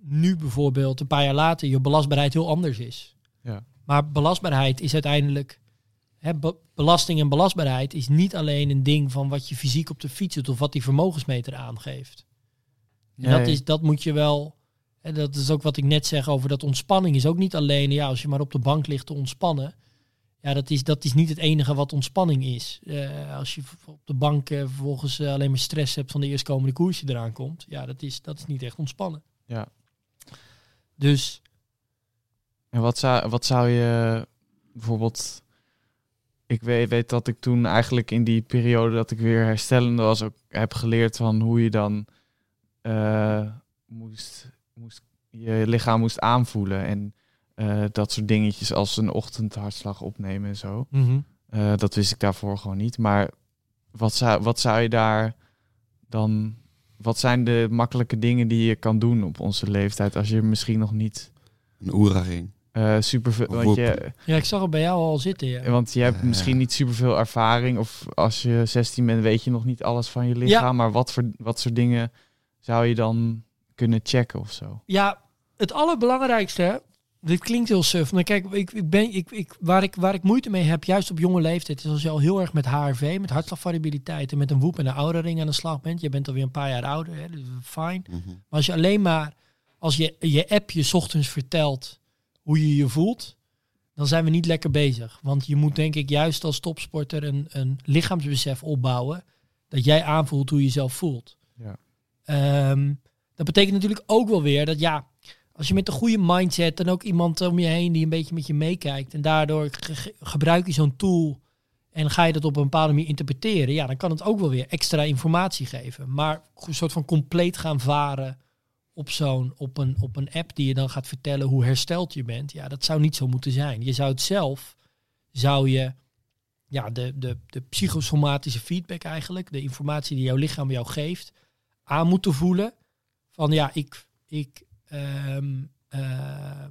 nu bijvoorbeeld een paar jaar later je belastbaarheid heel anders is. Ja. Maar belastbaarheid is uiteindelijk, be- belasting en belastbaarheid is niet alleen een ding van wat je fysiek op de fiets doet of wat die vermogensmeter aangeeft. En dat, is, dat moet je wel, hè, dat is ook wat ik net zeg over dat ontspanning is ook niet alleen, ja, als je maar op de bank ligt te ontspannen. Ja, dat is, dat is niet het enige wat ontspanning is. Eh, als je op de bank eh, vervolgens eh, alleen maar stress hebt van de eerstkomende koers die eraan komt. Ja, dat is, dat is niet echt ontspannen. Ja. Dus En wat zou, wat zou je bijvoorbeeld... Ik weet, weet dat ik toen eigenlijk in die periode dat ik weer herstellende was... ook heb geleerd van hoe je dan eh, moest, moest, je lichaam moest aanvoelen. En eh, dat soort dingetjes als een ochtendhartslag opnemen en zo. Eh, dat wist ik daarvoor gewoon niet. Maar wat zou, wat zou je daar dan... Wat zijn de makkelijke dingen die je kan doen op onze leeftijd... als je misschien nog niet Een oera-ring. Eh super veel... Want je, ja, ik zag het bij jou al zitten. Ja. want je hebt Eh. misschien niet superveel ervaring. Of als je 16 bent, weet je nog niet alles van je lichaam. Maar wat voor wat soort dingen zou je dan kunnen checken of zo? Ja, het allerbelangrijkste, hè, dit klinkt heel suf, maar kijk, ik, ik ben, ik, ik, waar, ik, waar ik moeite mee heb, juist op jonge leeftijd, is als je al heel erg met HRV, met hartslagvariabiliteit en met een woep en een oude ring aan de slag bent. Je bent alweer een paar jaar ouder, hè, dus fijn. Mhm. Maar als je alleen maar, als je je app je 's ochtends vertelt hoe je je voelt, dan zijn we niet lekker bezig. Want je moet denk ik juist als topsporter een, een lichaamsbesef opbouwen, dat jij aanvoelt hoe je jezelf voelt. Ja. Ehm, dat betekent natuurlijk ook wel weer dat ja, als je met een goede mindset en ook iemand om je heen die een beetje met je meekijkt en daardoor ge- ge- gebruik je zo'n tool en ga je dat op een bepaalde manier interpreteren, ja, dan kan het ook wel weer extra informatie geven. Maar een soort van compleet gaan varen op zo'n op een, op een app die je dan gaat vertellen hoe hersteld je bent, ja, dat zou niet zo moeten zijn. Je zou het zelf, zou je ja, de, de, de psychosomatische feedback eigenlijk, de informatie die jouw lichaam jou geeft, aan moeten voelen. Van ja, ik, ik, ehm, eh,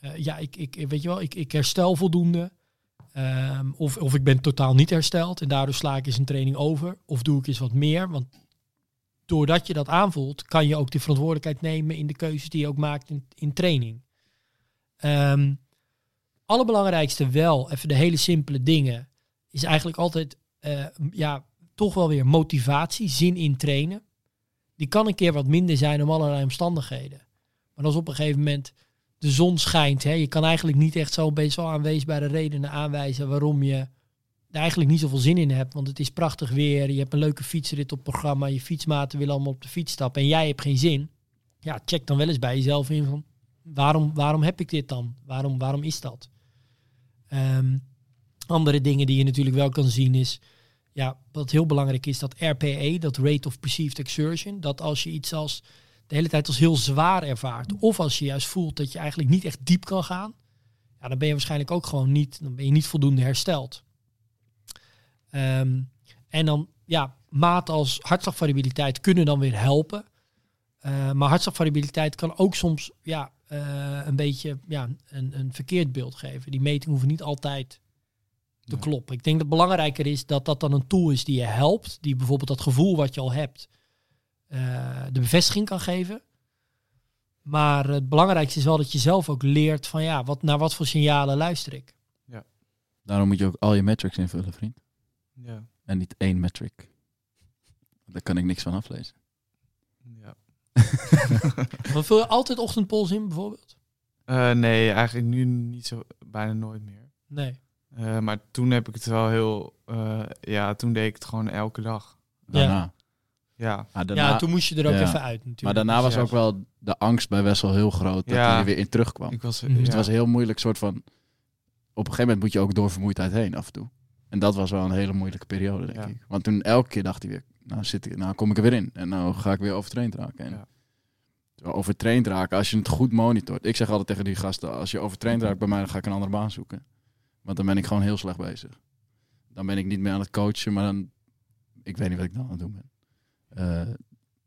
eh, ja, ik, ik, weet je wel, ik, ik herstel voldoende. Ehm, of, of ik ben totaal niet hersteld en daardoor sla ik eens een training over. Of doe ik eens wat meer. Want doordat je dat aanvoelt, kan je ook de verantwoordelijkheid nemen in de keuzes die je ook maakt in, in training. Ehm allerbelangrijkste wel, even de hele simpele dingen, is eigenlijk altijd eh, ja, toch wel weer motivatie, zin in trainen. Die kan een keer wat minder zijn om allerlei omstandigheden. Maar als op een gegeven moment de zon schijnt, hè, je kan eigenlijk niet echt zo best wel redenen aanwijzen waarom je eigenlijk niet zoveel zin in hebt. Want het is prachtig weer, je hebt een leuke fietsrit op programma, je fietsmaten willen allemaal op de fiets stappen en jij hebt geen zin. Ja, check dan wel eens bij jezelf in van waarom, waarom heb ik dit dan? Waarom, waarom is dat? Ehm, andere dingen die je natuurlijk wel kan zien is, ja, wat heel belangrijk is, dat RPE, dat Rate of Perceived Exertion, dat als je iets als de hele tijd als heel zwaar ervaart, of als je juist voelt dat je eigenlijk niet echt diep kan gaan, ja, dan ben je waarschijnlijk ook gewoon niet, dan ben je niet voldoende hersteld. Ehm, en dan, ja, maat als hartslagvariabiliteit kunnen dan weer helpen. Eh, maar hartslagvariabiliteit kan ook soms ja, eh, een beetje ja, een, een verkeerd beeld geven. Die metingen hoeven niet altijd te kloppen. Ik denk dat het belangrijker is dat dat dan een tool is die je helpt. Die bijvoorbeeld dat gevoel wat je al hebt, eh, de bevestiging kan geven. Maar het belangrijkste is wel dat je zelf ook leert van ja, wat, naar wat voor signalen luister ik. Daarom moet je ook al je metrics invullen, vriend. Ja. En niet één metric. Daar kan ik niks van aflezen. ja. Vul je altijd ochtendpols in bijvoorbeeld? Eh, nee, eigenlijk nu niet zo, bijna nooit meer. Nee. Eh, maar toen heb ik het wel heel, eh, ja, toen deed ik het gewoon elke dag. Daarna. Ja, Maar daarna, ja, toen moest je er ook ja. even uit natuurlijk. maar daarna was Ja. ook wel de angst bij Wessel heel groot dat Ja. hij er weer in terugkwam. ik was, ja. Dus het was heel moeilijk soort van... Op een gegeven moment moet je ook door vermoeidheid heen af en toe. En dat was wel een hele moeilijke periode, denk Ja. ik. Want toen elke keer dacht hij weer, nou, zit ik, nou kom ik er weer in. En nou ga ik weer overtraind raken. En Ja. overtraind raken, als je het goed monitort. Ik zeg altijd tegen die gasten, als je overtraind raakt bij mij, dan ga ik een andere baan zoeken. Want dan ben ik gewoon heel slecht bezig. Dan ben ik niet meer aan het coachen, maar dan... Ik weet niet wat ik dan aan het doen ben. Eh,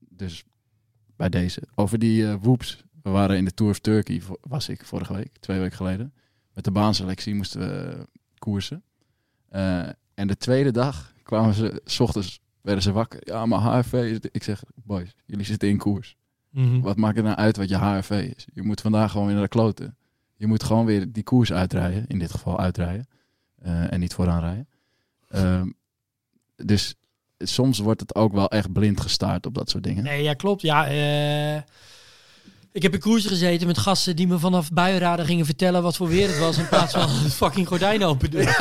dus bij deze. Over die eh whoops. We waren in de Tour of Turkey, was ik vorige week, twee weken geleden. Met de baanselectie moesten we eh, koersen. Eh, en de tweede dag kwamen ze, s ochtends werden ze wakker. Ja, maar HRV is... Ik zeg, boys, jullie zitten in koers. Mhm. Wat maakt het nou uit wat je HRV is? Je moet vandaag gewoon weer naar de kloten. Je moet gewoon weer die koers uitrijden. In dit geval uitrijden. Eh, en niet vooraan rijden. Ehm, dus soms wordt het ook wel echt blind gestaard op dat soort dingen. Nee, ja, klopt. Ja, eh, ik heb in koers gezeten met gasten die me vanaf buienraden gingen vertellen wat voor weer het was. In plaats van het fucking gordijn open doen.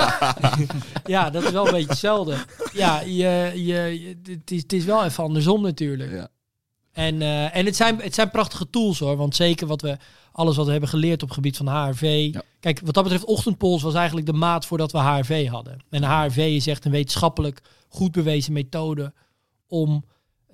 Ja. dat is wel een beetje hetzelfde. Ja, je, je, het, is, het is wel even andersom natuurlijk. Ja. En, eh, en het, zijn, het zijn prachtige tools hoor. Want zeker wat we, alles wat we hebben geleerd op het gebied van HRV. Ja. Kijk, wat dat betreft, ochtendpols was eigenlijk de maat voordat we HRV hadden. En HRV is echt een wetenschappelijk goed bewezen methode om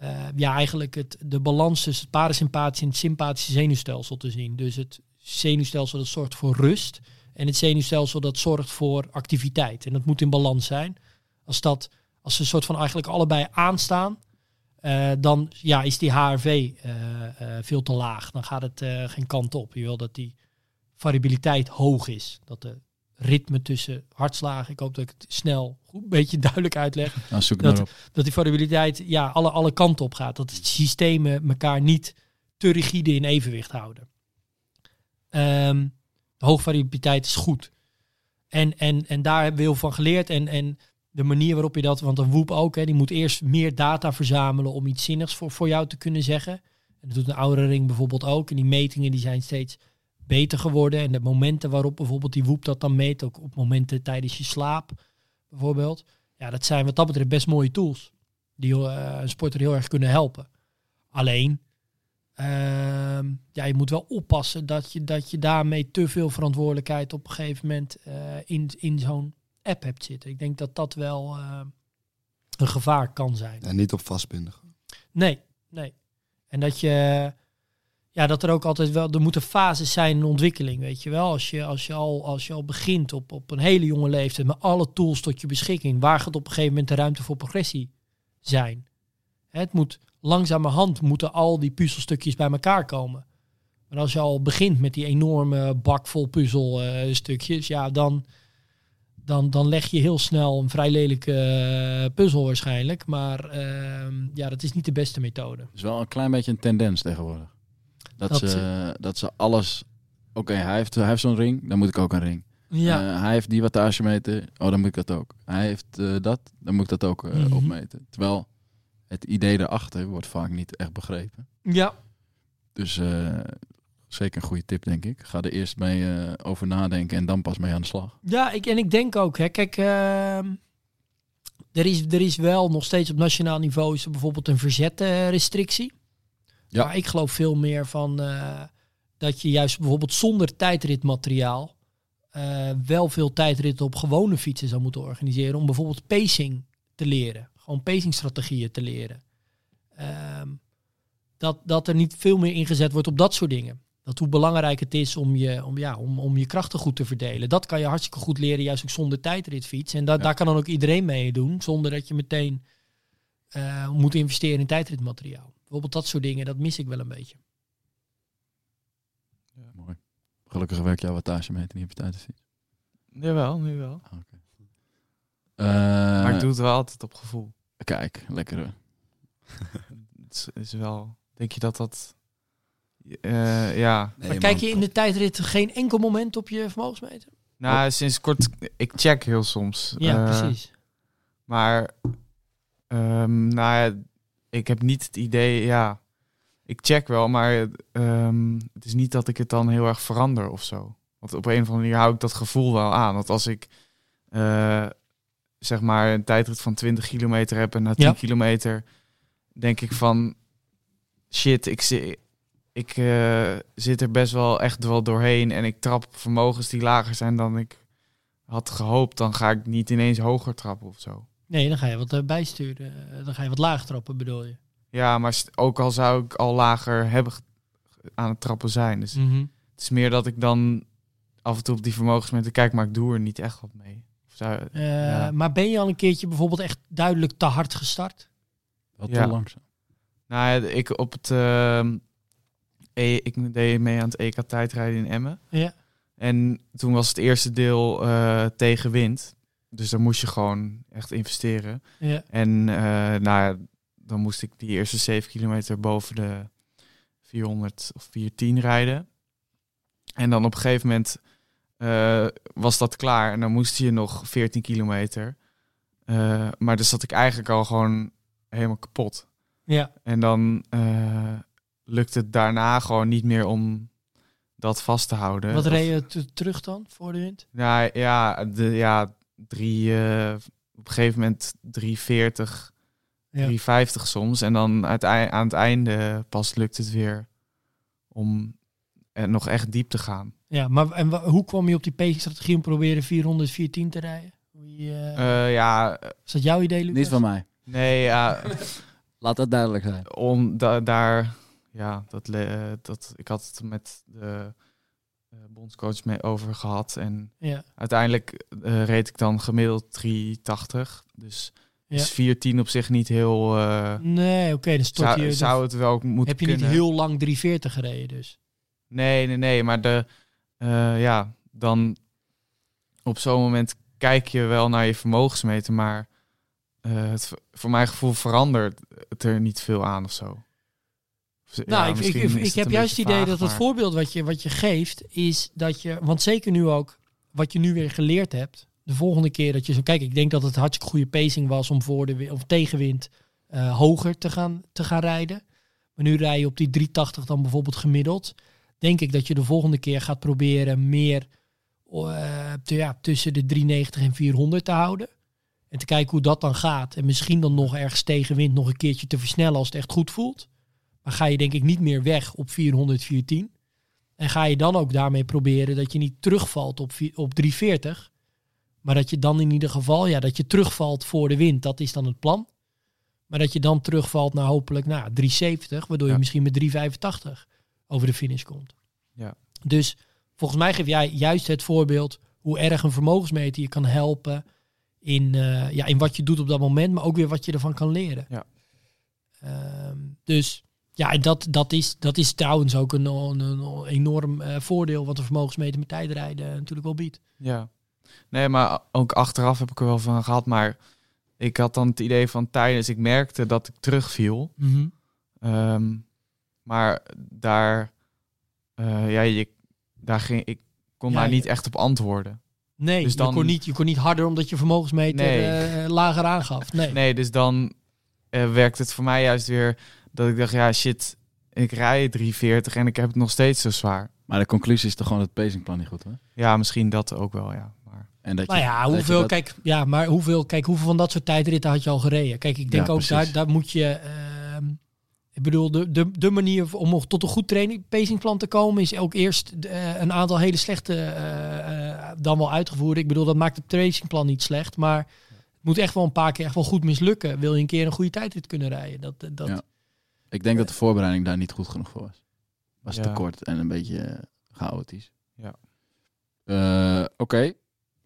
eh, ja, eigenlijk het, de balans tussen het parasympathische en het sympathische zenuwstelsel te zien. Dus het zenuwstelsel dat zorgt voor rust en het zenuwstelsel dat zorgt voor activiteit. En dat moet in balans zijn. Als, dat, als ze een soort van eigenlijk allebei aanstaan, eh, dan ja, is die HRV eh, veel te laag. Dan gaat het geen kant op. Je wil dat die variabiliteit hoog is. Dat de ritme tussen hartslagen, ik hoop dat ik het snel goed een beetje duidelijk uitleg, Nou, zoek het Dat- dat die variabiliteit ja, alle, alle kanten op gaat. Dat de systemen elkaar niet te rigide in evenwicht houden. Ehm hoge variabiliteit is goed. En, en, en daar hebben we heel van geleerd. En, en de manier waarop je dat, want een WOEP ook, hè, die moet eerst meer data verzamelen om iets zinnigs voor, voor jou te kunnen zeggen. En dat doet een oude ring bijvoorbeeld ook. En die metingen die zijn steeds beter geworden. En de momenten waarop bijvoorbeeld die WOEP dat dan meet, ook op momenten tijdens je slaap bijvoorbeeld. Ja, dat zijn wat dat betreft best mooie tools. Die eh, een sporter heel erg kunnen helpen. Alleen, ehm, ja, je moet wel oppassen dat je, dat je daarmee te veel verantwoordelijkheid op een gegeven moment eh, in, in zo'n app hebt zitten. Ik denk dat dat wel eh, een gevaar kan zijn. En niet op vastbinden. Nee, nee. En dat je, ja, dat er ook altijd wel, er moeten fases zijn in ontwikkeling, weet je wel. Als je, als je, al, als je al begint op, op een hele jonge leeftijd met alle tools tot je beschikking, waar gaat op een gegeven moment de ruimte voor progressie zijn? Het moet langzamerhand moeten al die puzzelstukjes bij elkaar komen. Maar als je al begint met die enorme bak vol puzzelstukjes, ja, dan, dan, dan leg je heel snel een vrij lelijke eh, puzzel waarschijnlijk. Maar ehm, ja, dat is niet de beste methode. Het is wel een klein beetje een tendens tegenwoordig. Dat, Dat ze, dat ze alles... Oké, hij heeft, hij heeft zo'n ring, dan moet ik ook een ring. Ja, Eh, hij heeft die wattagemeter, oh dan moet ik dat ook. Hij heeft eh, dat, dan moet ik dat ook eh, Mhm. opmeten. Terwijl het idee daarachter wordt vaak niet echt begrepen. ja. Dus zeker een goede tip, denk ik. Ga er eerst mee over nadenken en dan pas mee aan de slag. ja ik, en ik denk ook, hè, kijk, ehm, er, is, er is wel nog steeds op nationaal niveau is er bijvoorbeeld een verzetrestrictie. Ja. Maar ik geloof veel meer van eh, dat je juist bijvoorbeeld zonder tijdritmateriaal eh, wel veel tijdritten op gewone fietsen zou moeten organiseren. Om bijvoorbeeld pacing te leren. Gewoon pacingstrategieën te leren. Ehm, dat, dat er niet veel meer ingezet wordt op dat soort dingen. Dat hoe belangrijk het is om je, om, ja, om, om je krachten goed te verdelen. Dat kan je hartstikke goed leren, juist ook zonder tijdritfiets. En da- Ja. daar kan dan ook iedereen mee doen, zonder dat je meteen eh, moet investeren in tijdritmateriaal. Bijvoorbeeld dat soort dingen, dat mis ik wel een beetje. Mooi. Gelukkig werkt jouw wattagemeter niet op je tijdensfiets. Jawel, nu wel. Ah, oké. Eh, maar ik doe het wel altijd op gevoel. Kijk, lekker. hoor. Het is, is wel... Denk je dat dat... eh, ja. Nee, maar kijk man. je in de tijdrit geen enkel moment op je vermogensmeter? Nou, sinds kort... Ik check heel soms. Ja, Eh, precies. Maar... ehm, nou ja, ik heb niet het idee... Ja, ik check wel, maar ehm, het is niet dat ik het dan heel erg verander of zo. Want op een of andere manier hou ik dat gevoel wel aan. Want als ik... eh, zeg maar een tijdrit van 20 kilometer heb en na 10 Ja. kilometer denk ik van shit, ik, ik eh, zit er best wel echt wel doorheen en ik trap vermogens die lager zijn dan ik had gehoopt, dan ga ik niet ineens hoger trappen of zo. Nee, dan ga je wat eh, bijsturen. Eh, Dan ga je wat lager trappen, bedoel je. Ja, maar ook al zou ik al lager hebben aan het trappen zijn. Dus Mhm. het is meer dat ik dan af en toe op die vermogensmeter kijk, maar ik doe er niet echt wat mee. Of zou, Eh, Ja. Maar ben je al een keertje bijvoorbeeld echt duidelijk te hard gestart? Wat Ja. te langzaam. Nou, ja, ik op het. ehm, e- ik deed mee aan het EK tijdrijden in Emmen. Ja. En toen was het eerste deel eh, tegen wind. Dus daar moest je gewoon echt investeren. Ja. En eh, nou ja, dan moest ik die eerste 7 kilometer boven de 400 of 410 rijden. En dan op een gegeven moment eh, was dat klaar. En dan moest je nog 14 kilometer. Eh, maar dus zat ik eigenlijk al gewoon helemaal kapot. Ja. En dan eh, lukt het daarna gewoon niet meer om dat vast te houden. Wat Of- reed je terug dan voor de wind? nou ja, de, ja drie, eh, op een gegeven moment 340 Ja. 350 soms. En dan aan het einde pas lukt het weer om er nog echt diep te gaan. Ja, maar en hoe kwam je op die pacing-strategie om proberen 400, 410 te rijden? Hoe je, eh, Eh, ja, is dat jouw idee, Lucas? Niet van mij. nee, ja, Laat dat duidelijk zijn. om da- daar, ja, dat, eh, dat, ik had het met de eh, bondscoach mee over gehad. En Ja, uiteindelijk eh, reed ik dan gemiddeld 380. Dus Ja. is 410 op zich niet heel... eh, nee, oké, dan stort zou, je... zou het wel moeten heb je kunnen. niet heel lang 340 gereden dus? Nee, nee, nee. Maar de, eh, ja, dan op zo'n moment kijk je wel naar je vermogensmeter, maar het, voor mijn gevoel verandert het er niet veel aan of zo. Nou, ja, ik, ik, heb juist het idee vaag, dat het maar- voorbeeld wat je, wat je geeft, is dat je, want zeker nu ook, wat je nu weer geleerd hebt, de volgende keer dat je zo, kijk, ik denk dat het hartstikke goede pacing was om voor de of tegenwind eh, hoger te gaan, te gaan rijden. Maar nu rij je op die 380 dan bijvoorbeeld gemiddeld. Denk ik dat je de volgende keer gaat proberen meer eh, te, ja, tussen de 390 en 400 te houden. En te kijken hoe dat dan gaat. En misschien dan nog ergens tegenwind nog een keertje te versnellen als het echt goed voelt. Maar ga je denk ik niet meer weg op 400, 410. En ga je dan ook daarmee proberen dat je niet terugvalt op, op 340. Maar dat je dan in ieder geval, ja, dat je terugvalt voor de wind. Dat is dan het plan. Maar dat je dan terugvalt naar hopelijk nou, 370. Waardoor je misschien met 385 over de finish komt. Ja. Dus volgens mij geef jij juist het voorbeeld hoe erg een vermogensmeter je kan helpen in, eh, ja, in wat je doet op dat moment, maar ook weer wat je ervan kan leren. Ja. Ehm, dus ja, dat, dat, is, dat is trouwens ook een, een, een enorm eh, voordeel wat een vermogensmeter met tijdrijden natuurlijk wel biedt. Ja. Nee, maar ook achteraf heb ik er wel van gehad, maar ik had dan het idee van tijdens, ik merkte dat ik terugviel. Ehm, maar daar, eh, ja, je, daar ging, ik kon Ja, daar je- niet echt op antwoorden. Nee, Dus dan- je, kon niet, je kon niet harder omdat je vermogensmeter Nee. eh, lager aangaf. Nee. Nee, dus dan eh, werkt het voor mij juist weer dat ik dacht, ja shit, ik rij 340 en ik heb het nog steeds zo zwaar. Maar de conclusie is toch gewoon het pacingplan niet goed, hoor. Ja, misschien dat ook wel, ja. Maar, En dat je, Nou ja, dat je hoeveel, dat- kijk, ja, maar hoeveel, kijk, hoeveel van dat soort tijdritten had je al gereden? Kijk, ik denk Ja, ook daar, daar moet je. ehm, ik bedoel, de, de, de manier om nog tot een goed training pacingplan te komen is ook eerst eh, een aantal hele slechte eh, eh, dan wel uitgevoerd. Ik bedoel, dat maakt het pacingplan niet slecht, maar het moet echt wel een paar keer echt wel goed mislukken. Wil je een keer een goede tijdrit kunnen rijden? Dat, dat, Ja. Ik denk dat de voorbereiding daar niet goed genoeg voor was. Was Ja. te kort en een beetje eh, chaotisch. Ja. Eh, Oké,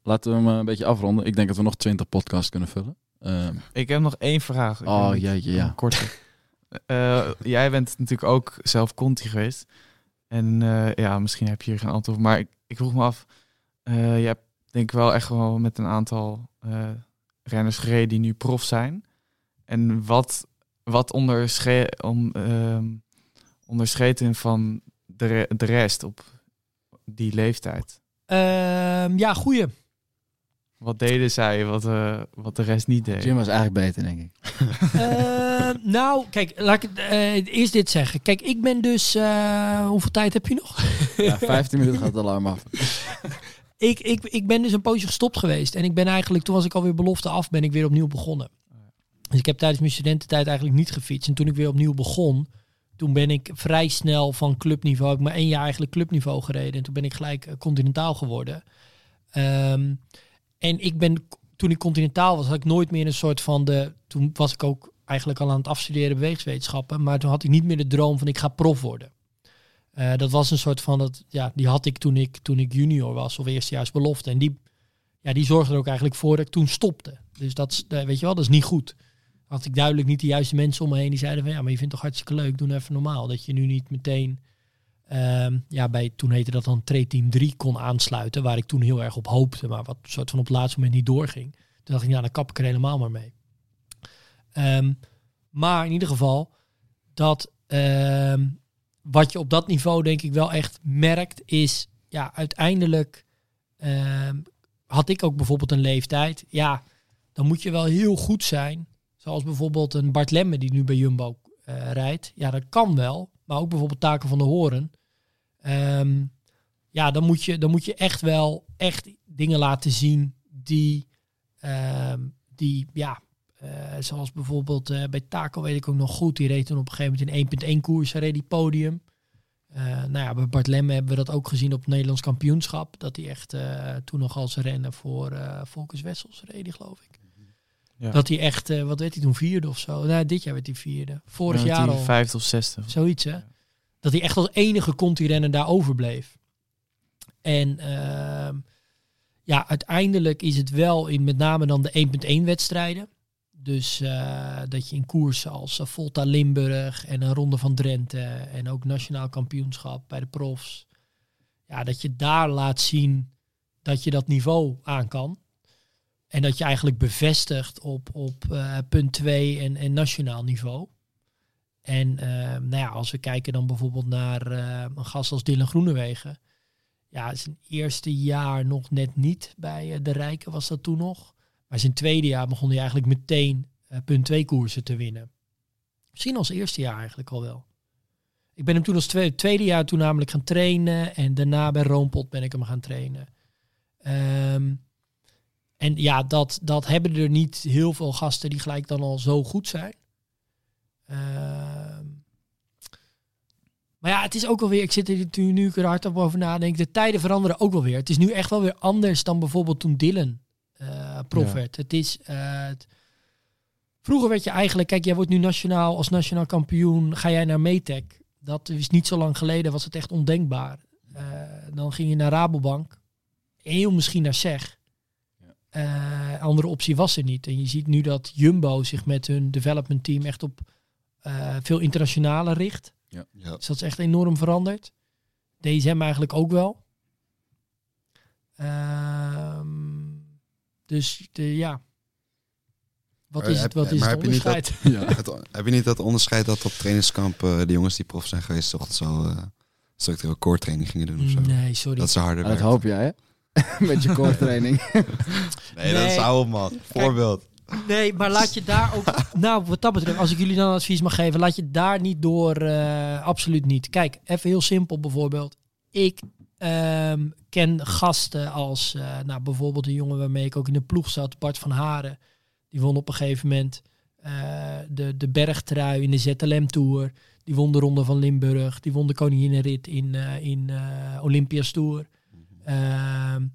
laten we hem eh, een beetje afronden. Ik denk dat we nog 20 podcasts kunnen vullen. Ehm, ik heb nog één vraag. Ik oh jeetje, ja. Een korte. Jij bent natuurlijk ook zelf Conti geweest. En ja, misschien heb je hier geen antwoord. Maar ik, ik vroeg me af, je hebt denk ik wel echt wel met een aantal renners gereden die nu prof zijn. En wat, wat ondersche om, ehm, hen van de, re- de rest op die leeftijd? Ehm, ja, goeie. Wat deden zij, wat, eh, wat de rest niet deed? Jim was eigenlijk beter, denk ik. Eh, nou, kijk, laat ik eh, eerst dit zeggen. Kijk, ik ben dus. eh, hoeveel tijd heb je nog? Ja, 15 minuten gaat het alarm af. Ik, ik, ik ben dus een poosje gestopt geweest. En ik ben eigenlijk, toen was ik alweer belofte af, ben ik weer opnieuw begonnen. Dus ik heb tijdens mijn studententijd eigenlijk niet gefietst. En toen ik weer opnieuw begon, toen ben ik vrij snel van clubniveau, ik heb maar één jaar eigenlijk clubniveau gereden. En toen ben ik gelijk eh, continentaal geworden. Ehm, en ik ben, toen ik continentaal was, had ik nooit meer een soort van de, toen was ik ook eigenlijk al aan het afstuderen bewegingswetenschappen. Maar toen had ik niet meer de droom van ik ga prof worden. Eh, dat was een soort van, dat, ja, die had ik toen ik, toen ik junior was of eerstejaars belofte. En die, ja, die zorgde er ook eigenlijk voor dat ik toen stopte. Dus dat, eh, weet je wel, dat is niet goed. Had ik duidelijk niet de juiste mensen om me heen die zeiden van ja, maar je vindt toch hartstikke leuk, doe nou even normaal. Dat je nu niet meteen, ehm, ja, bij, toen heette dat dan Team 3 kon aansluiten, waar ik toen heel erg op hoopte, maar wat soort van op het laatste moment niet doorging. Toen dacht ik, ja, dan kap ik er helemaal maar mee. Ehm, maar in ieder geval, dat ehm, wat je op dat niveau denk ik wel echt merkt, is ja, uiteindelijk had ik ook bijvoorbeeld een leeftijd. Ja, dan moet je wel heel goed zijn. Zoals bijvoorbeeld een Bart Lemme die nu bij Jumbo eh, rijdt. Ja, dat kan wel. Maar ook bijvoorbeeld Taken van de Horen. Ehm, ja, dan moet, je, dan moet je echt wel echt dingen laten zien die, ehm, die ja, eh, zoals bijvoorbeeld eh, bij Taco weet ik ook nog goed. Die reed toen op een gegeven moment in 1.1 koers, reed die podium. Nou ja, bij Bart Lemme hebben we dat ook gezien op het Nederlands kampioenschap. Dat hij echt toen nog als renner voor Volkers Wessels reed, geloof ik. Ja. Dat hij echt, eh, wat werd hij toen, vierde of zo? Nou, dit jaar werd hij vierde. Vorig Ja, jaar die al. Vijfde of zesde. Zoiets, hè? Dat hij echt als enige conti-renner daar overbleef. En ehm, ja, uiteindelijk is het wel in met name dan de 1.1 wedstrijden. Dus eh, dat je in koersen als eh, Volta Limburg en een Ronde van Drenthe en ook nationaal kampioenschap bij de profs. Ja, dat je daar laat zien dat je dat niveau aan kan. En dat je eigenlijk bevestigt op, op eh, punt 2 en, en nationaal niveau. En eh, nou ja, als we kijken dan bijvoorbeeld naar eh, een gast als Dylan Groenewegen. Ja, zijn eerste jaar nog net niet bij de Rijken was dat toen nog. Maar zijn tweede jaar begon hij eigenlijk meteen punt 2 koersen te winnen. Misschien als eerste jaar eigenlijk al wel. Ik ben hem toen als tweede, tweede jaar toen namelijk gaan trainen. En daarna bij Roompot ben ik hem gaan trainen. Ehm, en ja, dat, dat hebben er niet heel veel gasten die gelijk dan al zo goed zijn. Ehm, maar ja, het is ook wel weer, ik zit er nu, nu er hard op over nadenk, de tijden veranderen ook wel weer. Het is nu echt wel weer anders dan bijvoorbeeld toen Dylan eh prof Ja. werd. Het is, eh, het- vroeger werd je eigenlijk, kijk, jij wordt nu nationaal, als nationaal kampioen, ga jij naar Metec. Dat is niet zo lang geleden, was het echt ondenkbaar. Eh, dan ging je naar Rabobank, heel misschien naar SEG. Eh, andere optie was er niet. En je ziet nu dat Jumbo zich met hun development team echt op eh, veel internationale richt. Ja. Dus dat is echt enorm veranderd. DSM eigenlijk ook wel. Ehm, dus de, ja. Wat is het, heb- wat is maar het heb je niet dat- onderscheid? Het- heb je niet dat onderscheid dat op trainingskamp eh, de jongens die prof zijn geweest toch zo eh structureel core training gingen doen of zo? Nee, sorry. Dat ze harder Ja, dat werkten. hoop jij, hè? Met je core training. Nee, dat is oude man. Voorbeeld. Nee, maar laat je daar ook... nou, wat dat betreft, als ik jullie dan advies mag geven, laat je daar niet door... eh, absoluut niet. Kijk, even heel simpel bijvoorbeeld. Ik ehm, ken gasten als... eh, nou, bijvoorbeeld een jongen waarmee ik ook in de ploeg zat, Bart van Haren. Die won op een gegeven moment eh, de, de bergtrui in de ZLM Tour. Die won de Ronde van Limburg. Die won de Koninginnenrit in, eh in eh Olympia's Tour. Ehm,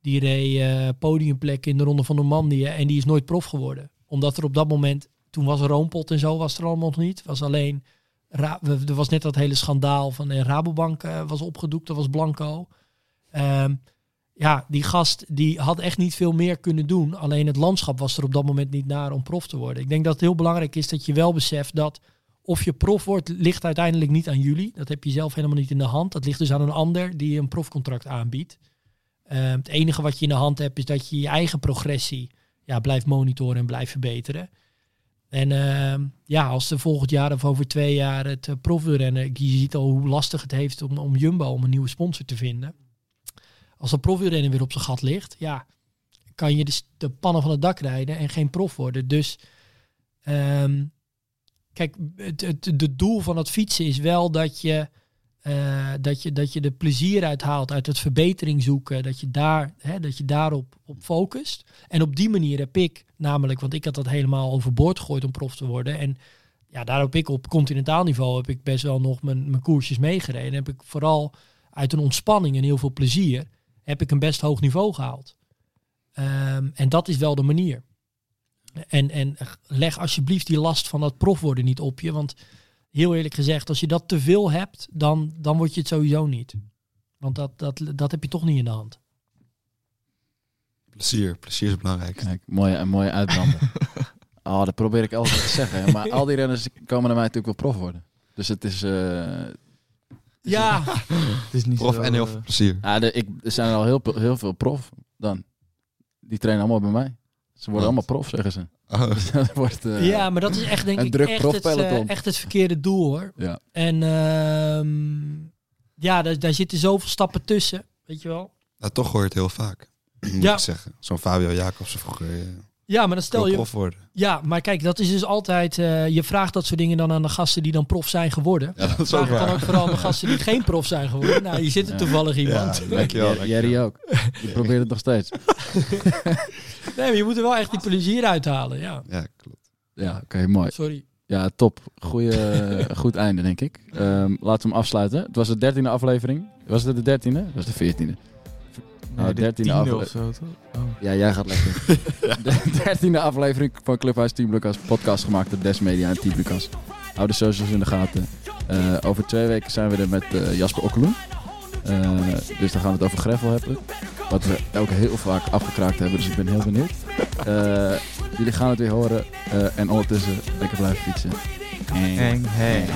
die reed eh, podiumplek in de Ronde van Normandië en die is nooit prof geworden. Omdat er op dat moment, toen was Roompot en zo, was er allemaal nog niet. Was alleen, er was net dat hele schandaal van en Rabobank eh, was opgedoekt, dat was Blanco. Ehm, ja, die gast die had echt niet veel meer kunnen doen. Alleen het landschap was er op dat moment niet naar om prof te worden. Ik denk dat het heel belangrijk is dat je wel beseft dat of je prof wordt, ligt uiteindelijk niet aan jullie. Dat heb je zelf helemaal niet in de hand. Dat ligt dus aan een ander die een profcontract aanbiedt. Ehm, het enige wat je in de hand hebt is dat je je eigen progressie ja, blijft monitoren en blijft verbeteren. En ehm, ja, als er volgend jaar of over twee jaar het uh, je ziet al hoe lastig het heeft om, om Jumbo om een nieuwe sponsor te vinden. Als dat profwielrennen weer op zijn gat ligt, ja, kan je dus de pannen van het dak rijden en geen prof worden. Dus ehm, kijk, het, het, het doel van het fietsen is wel dat je, eh, dat je, dat je er plezier uit haalt, uit het verbetering zoeken, dat je, daar, hè, dat je daarop op focust. En op die manier heb ik namelijk, want ik had dat helemaal overboord gegooid om prof te worden. En ja, daar heb ik op continentaal niveau heb ik best wel nog mijn, mijn koersjes meegereden. Heb ik vooral uit een ontspanning en heel veel plezier heb ik een best hoog niveau gehaald. Ehm, en dat is wel de manier. En, en leg alsjeblieft die last van dat prof worden niet op je. Want heel eerlijk gezegd, als je dat te veel hebt, dan, dan word je het sowieso niet. Want dat, dat, dat heb je toch niet in de hand. Plezier. Plezier is belangrijk. Kijk, mooie, een mooie uitbrander. oh, dat probeer ik altijd te zeggen. Maar al die renners komen naar mij natuurlijk wel prof worden. Dus het is... eh, Ja, Het is niet Prof zo, en heel eh, veel plezier. ja, de, ik, er zijn al heel, heel veel prof dan. Die trainen allemaal bij mij. Ze worden Want? allemaal prof, zeggen ze. Oh, Dus dat wordt, eh, ja, maar dat is echt denk een ik druk echt het, eh, echt het verkeerde doel hoor. Ja. En ehm, ja, daar, daar zitten zoveel stappen tussen. Weet je wel? nou, toch hoor je het heel vaak. Moet Ja. ik zeggen. Zo'n Fabio Jacobsen vroeger. eh, Ja, maar dan stel je... prof worden. Ja, maar kijk, dat is dus altijd... eh, je vraagt dat soort dingen dan aan de gasten die dan prof zijn geworden. Ja, dat is Vraag ook het dan waar. ook vooral aan de gasten die geen prof zijn geworden. Nou, hier zit er Ja. toevallig iemand. Ja, dankjewel. Jer- Jerry ook. Je probeert het nog steeds. Nee, maar je moet er wel echt die plezier uithalen. Ja, Ja, klopt. Ja, oké, mooi. sorry. Ja, top. Goeie, goed einde, denk ik. Ehm, laten we hem afsluiten. Het was de dertiende aflevering. Was het de dertiende? Het was de veertiende. Nee, Nou, de 13e tiende afle- of zo, toch? Oh. Ja, jij gaat lekker. De dertiende aflevering van Clubhuis Team Lucas. Podcast gemaakt door Des Media en Team Lucas. Hou de socials in de gaten. Eh, over twee weken zijn we er met eh, Jasper Okkeloen. Eh, dus dan gaan we het over Greffel hebben. Wat we ook heel vaak afgekraakt hebben. Dus ik ben heel benieuwd. Jullie gaan het weer horen. En ondertussen lekker blijven fietsen. Hang, hang.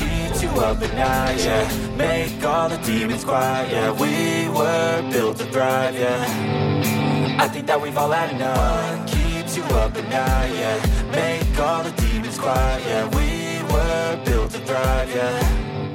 You up at night, yeah. Make all the demons quiet, yeah. We were built to thrive, yeah. I think that we've all had enough. What keeps you up at night, yeah. Make all the demons quiet, yeah. We were built to thrive, yeah